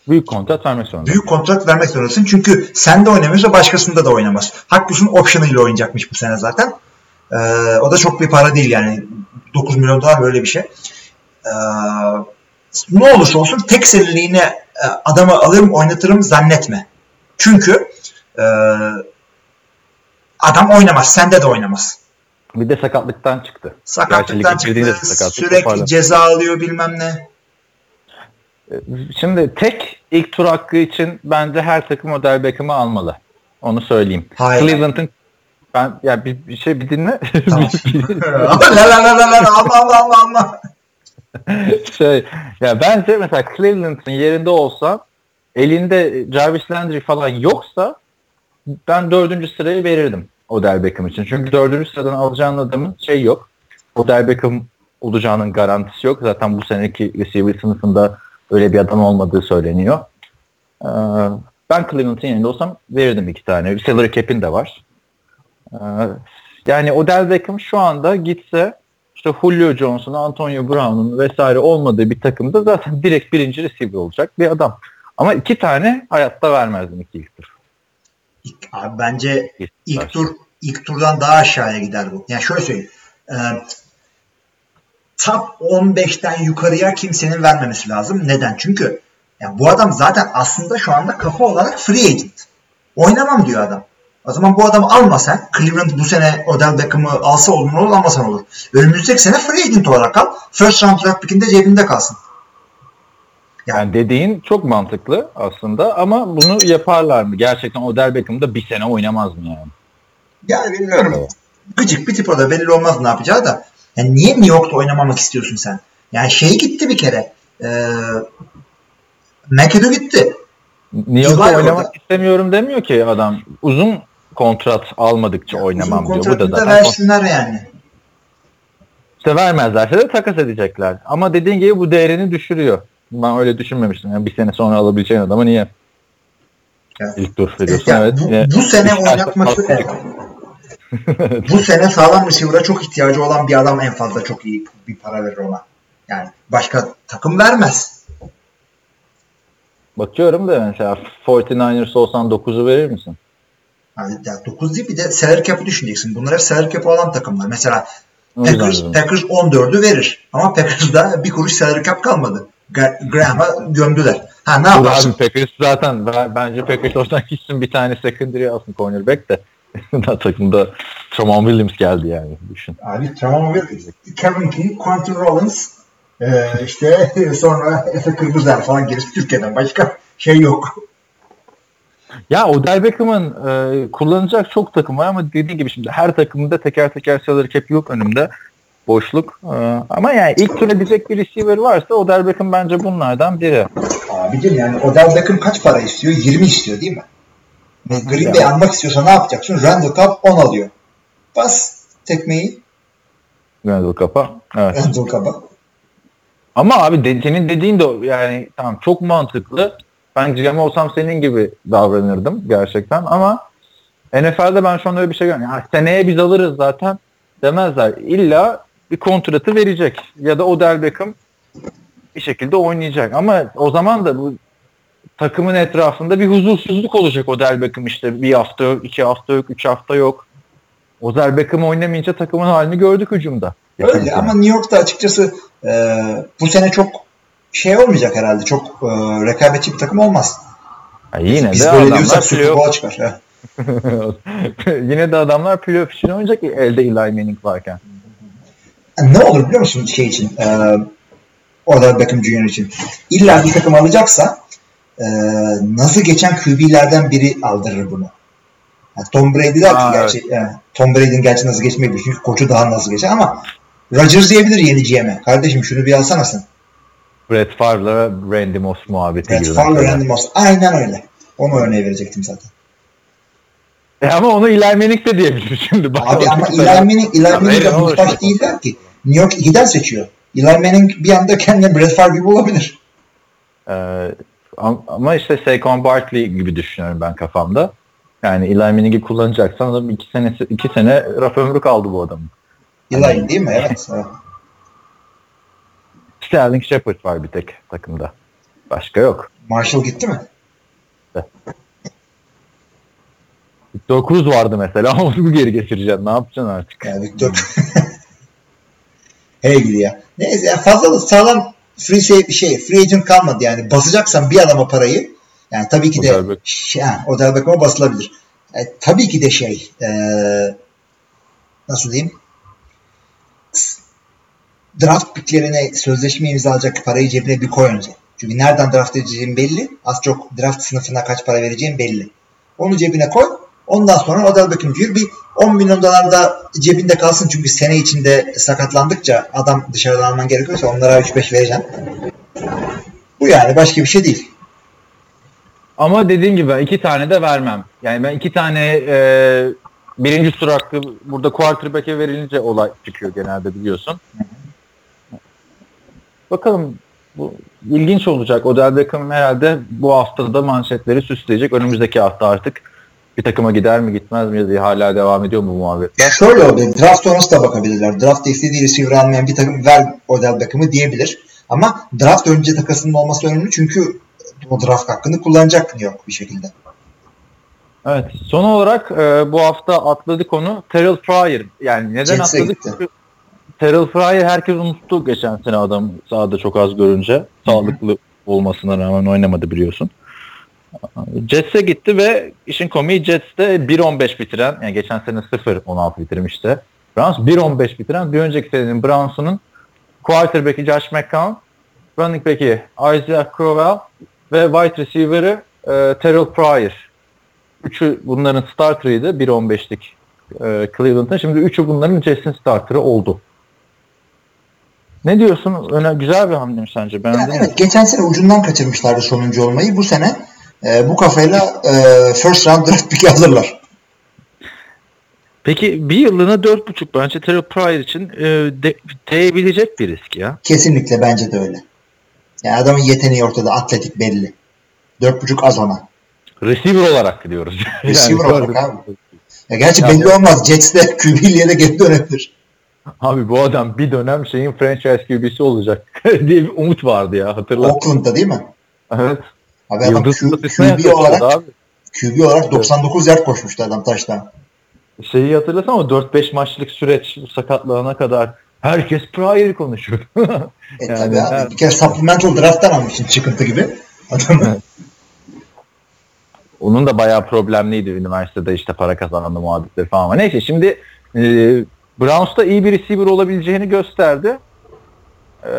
Speaker 3: Büyük kontrat vermek zorunda.
Speaker 4: Büyük kontrat vermek zorundasın. Çünkü sen de oynamıyorsa başkasında da oynamaz. Haklısın option ile oynayacakmış bu sene zaten. Ee, o da çok bir para değil yani. 9 milyon dolar böyle bir şey. Ee, ne olursa olsun tek seneliğine e, adamı alırım oynatırım zannetme. Çünkü e, adam oynamaz. Sende de oynamaz.
Speaker 3: Bir de sakatlıktan çıktı.
Speaker 4: Sakatlıktan çıktı.
Speaker 3: sakatlık
Speaker 4: Sürekli ceza alıyor bilmem ne.
Speaker 3: Şimdi tek ilk tur hakkı için bence her takım Odell Beckham'ı almalı. Onu söyleyeyim.
Speaker 4: Hayır.
Speaker 3: Cleveland'ın ben ya bir, bir şey bir dinle.
Speaker 4: Tamam. la la la la la alma alma alma alma.
Speaker 3: şey ya bence mesela Cleveland'ın yerinde olsa elinde Jarvis Landry falan yoksa ben dördüncü sırayı verirdim Odell Beckham için. Çünkü dördüncü sıradan alacağın adamın şey yok. Odell Beckham olacağının garantisi yok. Zaten bu seneki receiver sınıfında öyle bir adam olmadığı söyleniyor. Ee, ben Cleveland'ın yerinde olsam verirdim iki tane. Salary cap'in de var. Ee, yani Odell Beckham şu anda gitse işte Julio Jones'un, Antonio Brown'un vesaire olmadığı bir takımda zaten direkt birinci receiver olacak bir adam. Ama iki tane hayatta vermezdim iki ilk tur.
Speaker 4: İlk- Abi bence
Speaker 3: İlk tur
Speaker 4: ilk turdan daha aşağıya gider bu. Yani şöyle söyleyeyim. E, top 15'ten yukarıya kimsenin vermemesi lazım. Neden? Çünkü yani bu adam zaten aslında şu anda kafa olarak free agent. Oynamam diyor adam. O zaman bu adamı alma sen. Cleveland bu sene Odell Beckham'ı alsa olur mu olur almasan olur. Önümüzdeki sene free agent olarak al. First round draft pick'inde cebinde kalsın.
Speaker 3: Yani dediğin çok mantıklı aslında ama bunu yaparlar mı? Gerçekten Odell Beckham da bir sene oynamaz mı yani?
Speaker 4: Yani bilmiyorum. Gıcık bir tip o da belli olmaz ne yapacağı da. Yani niye New York'ta oynamamak istiyorsun sen? Yani şey gitti bir kere. Ee, McAdoo gitti.
Speaker 3: New York'ta oynamak
Speaker 4: orada.
Speaker 3: istemiyorum demiyor ki adam. Uzun kontrat almadıkça oynamam
Speaker 4: Uzun
Speaker 3: diyor. Bu da
Speaker 4: da versinler yani.
Speaker 3: İşte vermezlerse de takas edecekler. Ama dediğin gibi bu değerini düşürüyor. Ben öyle düşünmemiştim. Yani bir sene sonra alabileceğin adamı niye
Speaker 4: Evet.
Speaker 3: ilk tur veriyorsun?
Speaker 4: Yani
Speaker 3: evet.
Speaker 4: bu, bu sene oynatması evet. Bu sene sağlam receiver'a çok ihtiyacı olan bir adam en fazla çok iyi bir para verir ona. Yani başka takım vermez.
Speaker 3: Bakıyorum da mesela 49ers olsan 9'u verir misin?
Speaker 4: Yani, yani 9 değil bir de salary cap'ı düşüneceksin. Bunlar hep salary cap'ı olan takımlar. Mesela Packers. Packers 14'ü verir. Ama Packers'da bir kuruş salary cap kalmadı. Gra- Graham'a gömdüler. Ha ne yaparsın?
Speaker 3: abi Packers zaten ben- bence Packers olsan gitsin bir tane secondary alsın cornerback de. Takımda Tramon Williams geldi yani düşün.
Speaker 4: Abi tamam Kevin King, Quentin Rollins e, işte sonra Efe Kırmızılar falan gerisi Türkiye'den başka şey yok.
Speaker 3: Ya Odell Beckham'ın e, kullanacak çok takım var ama dediğim gibi şimdi her takımda teker teker salary cap yok önümde. Boşluk. E, ama yani ilk tur edecek bir receiver varsa Odell Beckham bence bunlardan biri.
Speaker 4: Abicim yani Odell Beckham kaç para istiyor? 20 istiyor değil mi? Ve Green Bay almak istiyorsa ne yapacaksın? Randall Cobb 10 alıyor. Bas tekmeyi
Speaker 3: Randall Kap'a. Evet.
Speaker 4: Randall Cobb'a.
Speaker 3: Ama abi de, senin dediğin de yani tamam çok mantıklı. Ben GM olsam senin gibi davranırdım gerçekten ama NFL'de ben şu an öyle bir şey görmüyorum. Ya seneye biz alırız zaten demezler. İlla bir kontratı verecek ya da Odell Beckham bir şekilde oynayacak. Ama o zaman da bu takımın etrafında bir huzursuzluk olacak Odell Beckham işte bir hafta yok, iki hafta yok, üç hafta yok. Odell Beckham oynamayınca takımın halini gördük hücumda.
Speaker 4: Öyle ama New York'ta açıkçası e, bu sene çok şey olmayacak herhalde. Çok e, rekabetçi bir takım olmaz.
Speaker 3: Ya yine
Speaker 4: Biz
Speaker 3: de
Speaker 4: böyle
Speaker 3: adamlar
Speaker 4: diyorsak
Speaker 3: playoff
Speaker 4: çıkar.
Speaker 3: Yine de adamlar playoff için oynayacak elde Eli Manning varken.
Speaker 4: Ne olur biliyor musun şey için? E, Odell Beckham Jr. için. İlla bir takım alacaksa e, nasıl geçen QB'lerden biri aldırır bunu. Yani Tom Brady ki
Speaker 3: Aa,
Speaker 4: gerçi e, Tom Brady'nin gerçi nasıl geçmeyi biliyor. Çünkü koçu daha nasıl geçer ama Rodgers diyebilir yeni GM'e. Kardeşim şunu bir alsana sen.
Speaker 3: Brett Favre'la Randy Moss muhabbeti
Speaker 4: Brett
Speaker 3: gibi.
Speaker 4: Favre,
Speaker 3: mesela.
Speaker 4: Randy Moss. Aynen öyle. Onu örneği verecektim zaten.
Speaker 3: E ama onu Eli Manning de diyebilir şimdi. Bak,
Speaker 4: Abi ama Eli Manning, Eli
Speaker 3: verin, olur
Speaker 4: muhtaç değiller ki. New York 2'den seçiyor. Eli Manning bir anda kendine Brett Favre gibi olabilir.
Speaker 3: Ee, ama işte Saquon Barkley gibi düşünüyorum ben kafamda. Yani Eli Manning'i kullanacaksan adam iki sene, iki sene raf ömrü kaldı bu adamın.
Speaker 4: Eli değil mi? Evet. evet.
Speaker 3: Sterling Shepard var bir tek takımda. Başka yok.
Speaker 4: Marshall gitti mi?
Speaker 3: 9 vardı mesela. Onu geri getireceksin. Ne yapacaksın artık?
Speaker 4: Yani Victor. Hey gidi ya. Neyse ya fazla da sağlam free save bir şey. Free agent kalmadı yani. Basacaksan bir adama parayı yani tabii ki de
Speaker 3: Beckham.
Speaker 4: şey, ha, basılabilir. E, tabii ki de şey e, nasıl diyeyim draft picklerine sözleşme imzalayacak parayı cebine bir koy önce. Çünkü nereden draft edeceğin belli. Az çok draft sınıfına kaç para vereceğin belli. Onu cebine koy. Ondan sonra Odell Beckham diyor bir 10 milyon dolar da cebinde kalsın çünkü sene içinde sakatlandıkça adam dışarıdan alman gerekiyorsa onlara 3-5 vereceksin. Bu yani başka bir şey değil.
Speaker 3: Ama dediğim gibi iki tane de vermem. Yani ben iki tane e, birinci tur hakkı burada quarterback'e verilince olay çıkıyor genelde biliyorsun. Bakalım bu ilginç olacak. Odell Beckham herhalde bu haftada manşetleri süsleyecek. Önümüzdeki hafta artık bir takıma gider mi gitmez mi diye hala devam ediyor mu bu muhabbetler?
Speaker 4: Şöyle olabilir. Draft sonrası da bakabilirler. Draft istediği receiver almayan bir takım ver Odell Beckham'ı diyebilir. Ama draft önce takasının olması önemli çünkü o draft hakkını kullanacak yok bir şekilde.
Speaker 3: Evet. Son olarak e, bu hafta atladık konu Terrell Pryor. Yani neden
Speaker 4: Jets'e
Speaker 3: atladık?
Speaker 4: gitti.
Speaker 3: Çünkü Terrell Pryor herkes unuttu geçen sene adam sahada çok az görünce. Sağlıklı olmasına rağmen oynamadı biliyorsun. Jets'e gitti ve işin komiği Jets'te 1.15 bitiren yani geçen sene 0.16 bitirmişti. Browns 1.15 bitiren bir önceki senenin Browns'unun quarterback'i Josh McCown, running back'i Isaiah Crowell ve wide receiver'ı e, Terrell Pryor. Üçü bunların starter'ıydı 1.15'lik e, Cleveland'ın. Şimdi üçü bunların Jets'in starter'ı oldu. Ne diyorsun? Öne güzel bir hamle mi sence? Beğendin
Speaker 4: Yani
Speaker 3: mi?
Speaker 4: evet geçen sene ucundan kaçırmışlardı sonuncu olmayı. Bu sene e, bu kafayla e, first round draft pick alırlar.
Speaker 3: Peki bir yıllığına 4.5 bence Terrell Pryor için e, de, değebilecek bir risk ya.
Speaker 4: Kesinlikle bence de öyle. Yani adamın yeteneği ortada. Atletik belli. 4.5 az ona.
Speaker 3: Receiver olarak diyoruz.
Speaker 4: Receiver
Speaker 3: Yani-
Speaker 4: olarak abi. Ya gerçi
Speaker 3: Yani-
Speaker 4: belli olmaz. Jets'te QB'liye de geri dönebilir.
Speaker 3: Abi bu adam bir dönem şeyin franchise QB'si olacak diye bir umut vardı ya hatırla.
Speaker 4: Oakland'da değil mi?
Speaker 3: Evet.
Speaker 4: Abi adam
Speaker 3: Yıldız
Speaker 4: Q, QB olarak
Speaker 3: abi.
Speaker 4: QB olarak 99 yard koşmuştu adam taştan.
Speaker 3: Şeyi hatırlasana o 4-5 maçlık süreç sakatlığına kadar herkes Pryor'ı konuşuyor.
Speaker 4: E
Speaker 3: Yani
Speaker 4: tabii abi.
Speaker 3: her-
Speaker 4: Bir kere supplemental draft'tan almışsın çıkıntı gibi. Adamı.
Speaker 3: Onun da bayağı problemliydi üniversitede işte para kazandı muhabbetleri falan ama neyse şimdi e, Browns'ta iyi bir receiver olabileceğini gösterdi. E,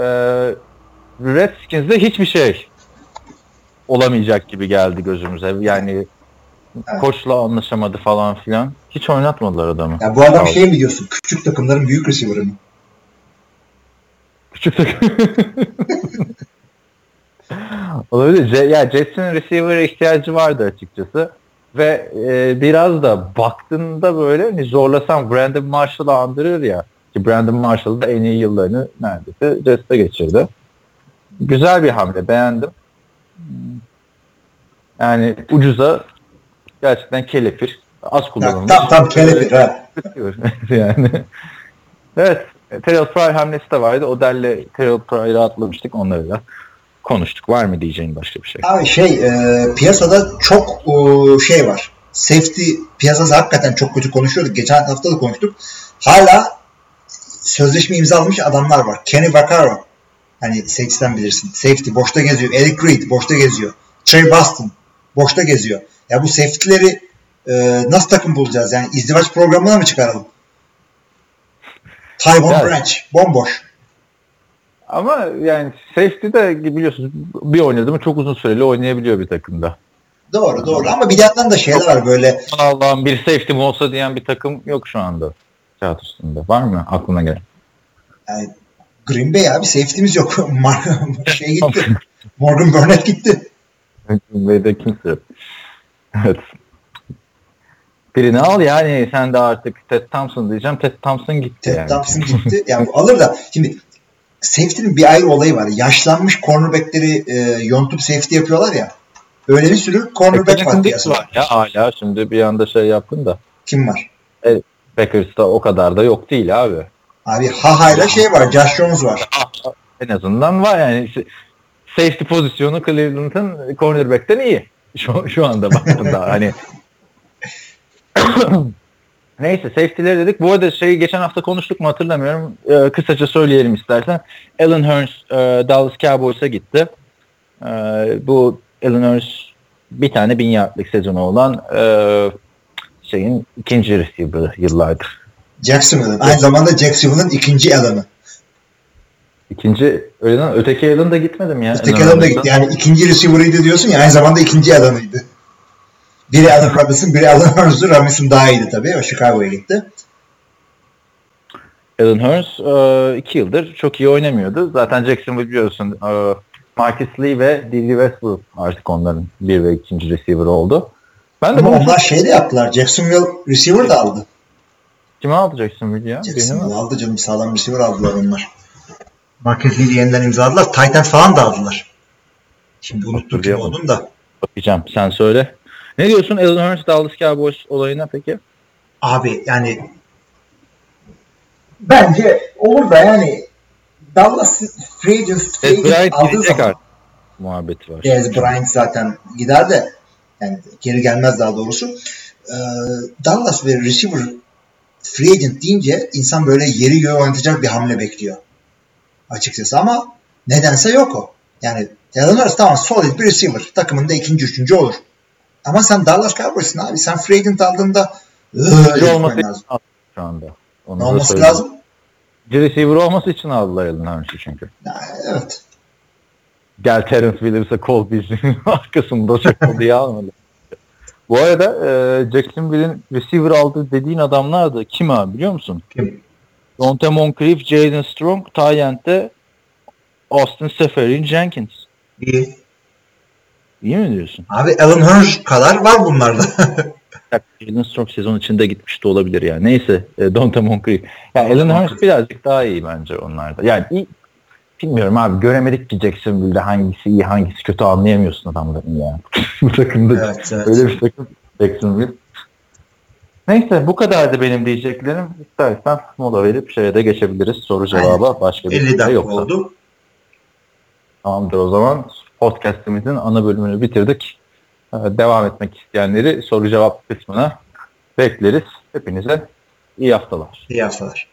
Speaker 3: Redskins'de hiçbir şey olamayacak gibi geldi gözümüze. Yani
Speaker 4: Evet.
Speaker 3: koçla anlaşamadı falan filan. Hiç oynatmadılar adamı.
Speaker 4: Ya bu adam
Speaker 3: ol.
Speaker 4: şey mi diyorsun? Küçük takımların büyük receiver'ı mı?
Speaker 3: Küçük takım. Olabilir. C- ya Jets'in receiver'a ihtiyacı vardı açıkçası. Ve e, biraz da baktığında böyle hani zorlasam Brandon Marshall'ı andırır ya. Ki Brandon Marshall da en iyi yıllarını neredeyse Jets'te geçirdi. Güzel bir hamle. Beğendim. Yani ucuza gerçekten kelepir. Az kullanılmış.
Speaker 4: tam tam kelepir ha.
Speaker 3: Yani. Evet. Terrell Pryor hamlesi de vardı. Odell'le Terrell Pryor'ı atlamıştık. Onları da konuştuk. Var mı diyeceğin başka bir şey?
Speaker 4: Abi şey e, piyasada çok e, şey var. Safety piyasası hakikaten çok kötü konuşuyorduk. Geçen hafta da konuştuk. Hala sözleşme imzalamış adamlar var. Kenny Vaccaro. Hani safety'den bilirsin. Safety boşta geziyor. Eric Reed boşta geziyor. Trey Boston boşta geziyor. Ya bu safety'leri e, nasıl takım bulacağız? Yani izdivaç programına mı çıkaralım? Tyvon
Speaker 3: Evet.
Speaker 4: Branch bomboş.
Speaker 3: Ama yani safety de biliyorsunuz bir oynadı mı çok uzun süreli oynayabiliyor bir takımda.
Speaker 4: Doğru doğru ama bir yandan da şeyler var böyle
Speaker 3: Allah'ım bir safety mi olsa diyen bir takım yok şu anda. Kağıt üstünde. Var mı aklına gelen?
Speaker 4: Yani Green Bay abi safety'miz yok. Şey gitti. Morgan Burnett gitti.
Speaker 3: Bey'de kimse yok. Evet. Birini al yani sen de artık Ted Thompson diyeceğim. Ted Thompson gitti
Speaker 4: Ted
Speaker 3: yani.
Speaker 4: Thompson gitti. Yani alır da şimdi safety'nin bir ayrı olayı var. Yaşlanmış cornerback'leri e, yontup safety yapıyorlar ya. Öyle bir sürü cornerback var piyasada.
Speaker 3: var ya hala şimdi bir anda şey yaptın da.
Speaker 4: Kim var?
Speaker 3: Packers'ta o kadar da yok değil abi.
Speaker 4: Abi Haha'yla şey var. Josh Jones var.
Speaker 3: En azından var yani. Safety pozisyonu Cleveland'ın cornerback'ten iyi. Şu, şu anda baktığında hani Neyse safety'leri dedik. Bu arada şeyi geçen hafta konuştuk mu hatırlamıyorum. Ee, kısaca söyleyelim istersen. Alan Hurns e, Dallas Cowboys'a gitti. E, bu Alan Hurns bir tane bin yardlık sezonu olan e, şeyin ikinci receiver'ı yıllardır.
Speaker 4: Jacksonville'ın. Aynı zamanda Jacksonville'ın ikinci alanı.
Speaker 3: İkinci öyle lan, öteki Alan da gitmedim ya.
Speaker 4: Öteki adam da gitti. Yani ikinci receiver'ıydı diyorsun ya aynı zamanda ikinci alanıydı. Biri Allen Robinson, biri Allen Hurns'u. Robinson daha iyiydi tabii. O Chicago'ya gitti.
Speaker 3: Alan Hurns e, iki yıldır çok iyi oynamıyordu. Zaten Jacksonville biliyorsun e, Marcus Lee ve D.D. Westbrook artık onların bir ve ikinci receiver oldu. Ben de
Speaker 4: Ama onlar şey de yaptılar. Jacksonville receiver da aldı.
Speaker 3: Kime ya? Birini mi?
Speaker 4: Jacksonville aldı canım. Sağlam receiver aldılar onlar. Marcus Lee'yi yeniden imzaladılar. Titan falan da aldılar. Şimdi unuttum kim olduğunu da.
Speaker 3: Bakacağım sen söyle. Ne diyorsun Alan Hurns Dallas Cowboys olayına peki?
Speaker 4: Abi yani bence olur da yani Dallas Free Agent, free agent
Speaker 3: Bryant
Speaker 4: aldığı zaman
Speaker 3: muhabbeti var.
Speaker 4: Dez Bryant zaten gider de yani geri gelmez daha doğrusu. Ee, Dallas ve receiver free agent deyince insan böyle yeri göğü oynatacak bir hamle bekliyor. Açıkçası ama nedense yok o. Yani Hurts tamam solid bir receiver. Takımında ikinci, üçüncü olur. Ama sen Dallas Cowboys'ın abi. Sen free agent aldığında öyle
Speaker 3: olması
Speaker 4: lazım.
Speaker 3: şu anda. Onu
Speaker 4: Ne olması
Speaker 3: söyleyeyim.
Speaker 4: lazım?
Speaker 3: İkinci receiver olması için aldılar Alan Hurns'ı çünkü.
Speaker 4: Evet.
Speaker 3: Gel Terence Williams'a kol bizim arkasında çok diye almadı. Bu arada e, Jacksonville'in receiver aldı dediğin adamlar da kim abi biliyor musun?
Speaker 4: Kim?
Speaker 3: Dante Moncrief, Jaden Strong, Tyent'te Austin Seferian Jenkins.
Speaker 4: İyi.
Speaker 3: İyi mi diyorsun?
Speaker 4: Abi Alan Hurns kadar var bunlarda.
Speaker 3: Jaden Strong sezon içinde gitmiş de olabilir yani. Neyse e, Dante Moncrief. Yani Alan Hurns birazcık daha iyi bence onlarda. Yani bilmiyorum abi göremedik ki Jacksonville'de hangisi iyi hangisi kötü anlayamıyorsun adamların ya. Bu takımda
Speaker 4: evet, evet.
Speaker 3: öyle bir takım Jacksonville. Neyse bu kadardı benim diyeceklerim. İstersen mola verip şeye de geçebiliriz. Soru cevaba başka bir
Speaker 4: 50
Speaker 3: şey yoksa.
Speaker 4: oldu.
Speaker 3: Tamamdır o zaman podcastimizin ana bölümünü bitirdik. Ee, Devam etmek isteyenleri soru cevap kısmına bekleriz. Hepinize iyi haftalar.
Speaker 4: İyi haftalar.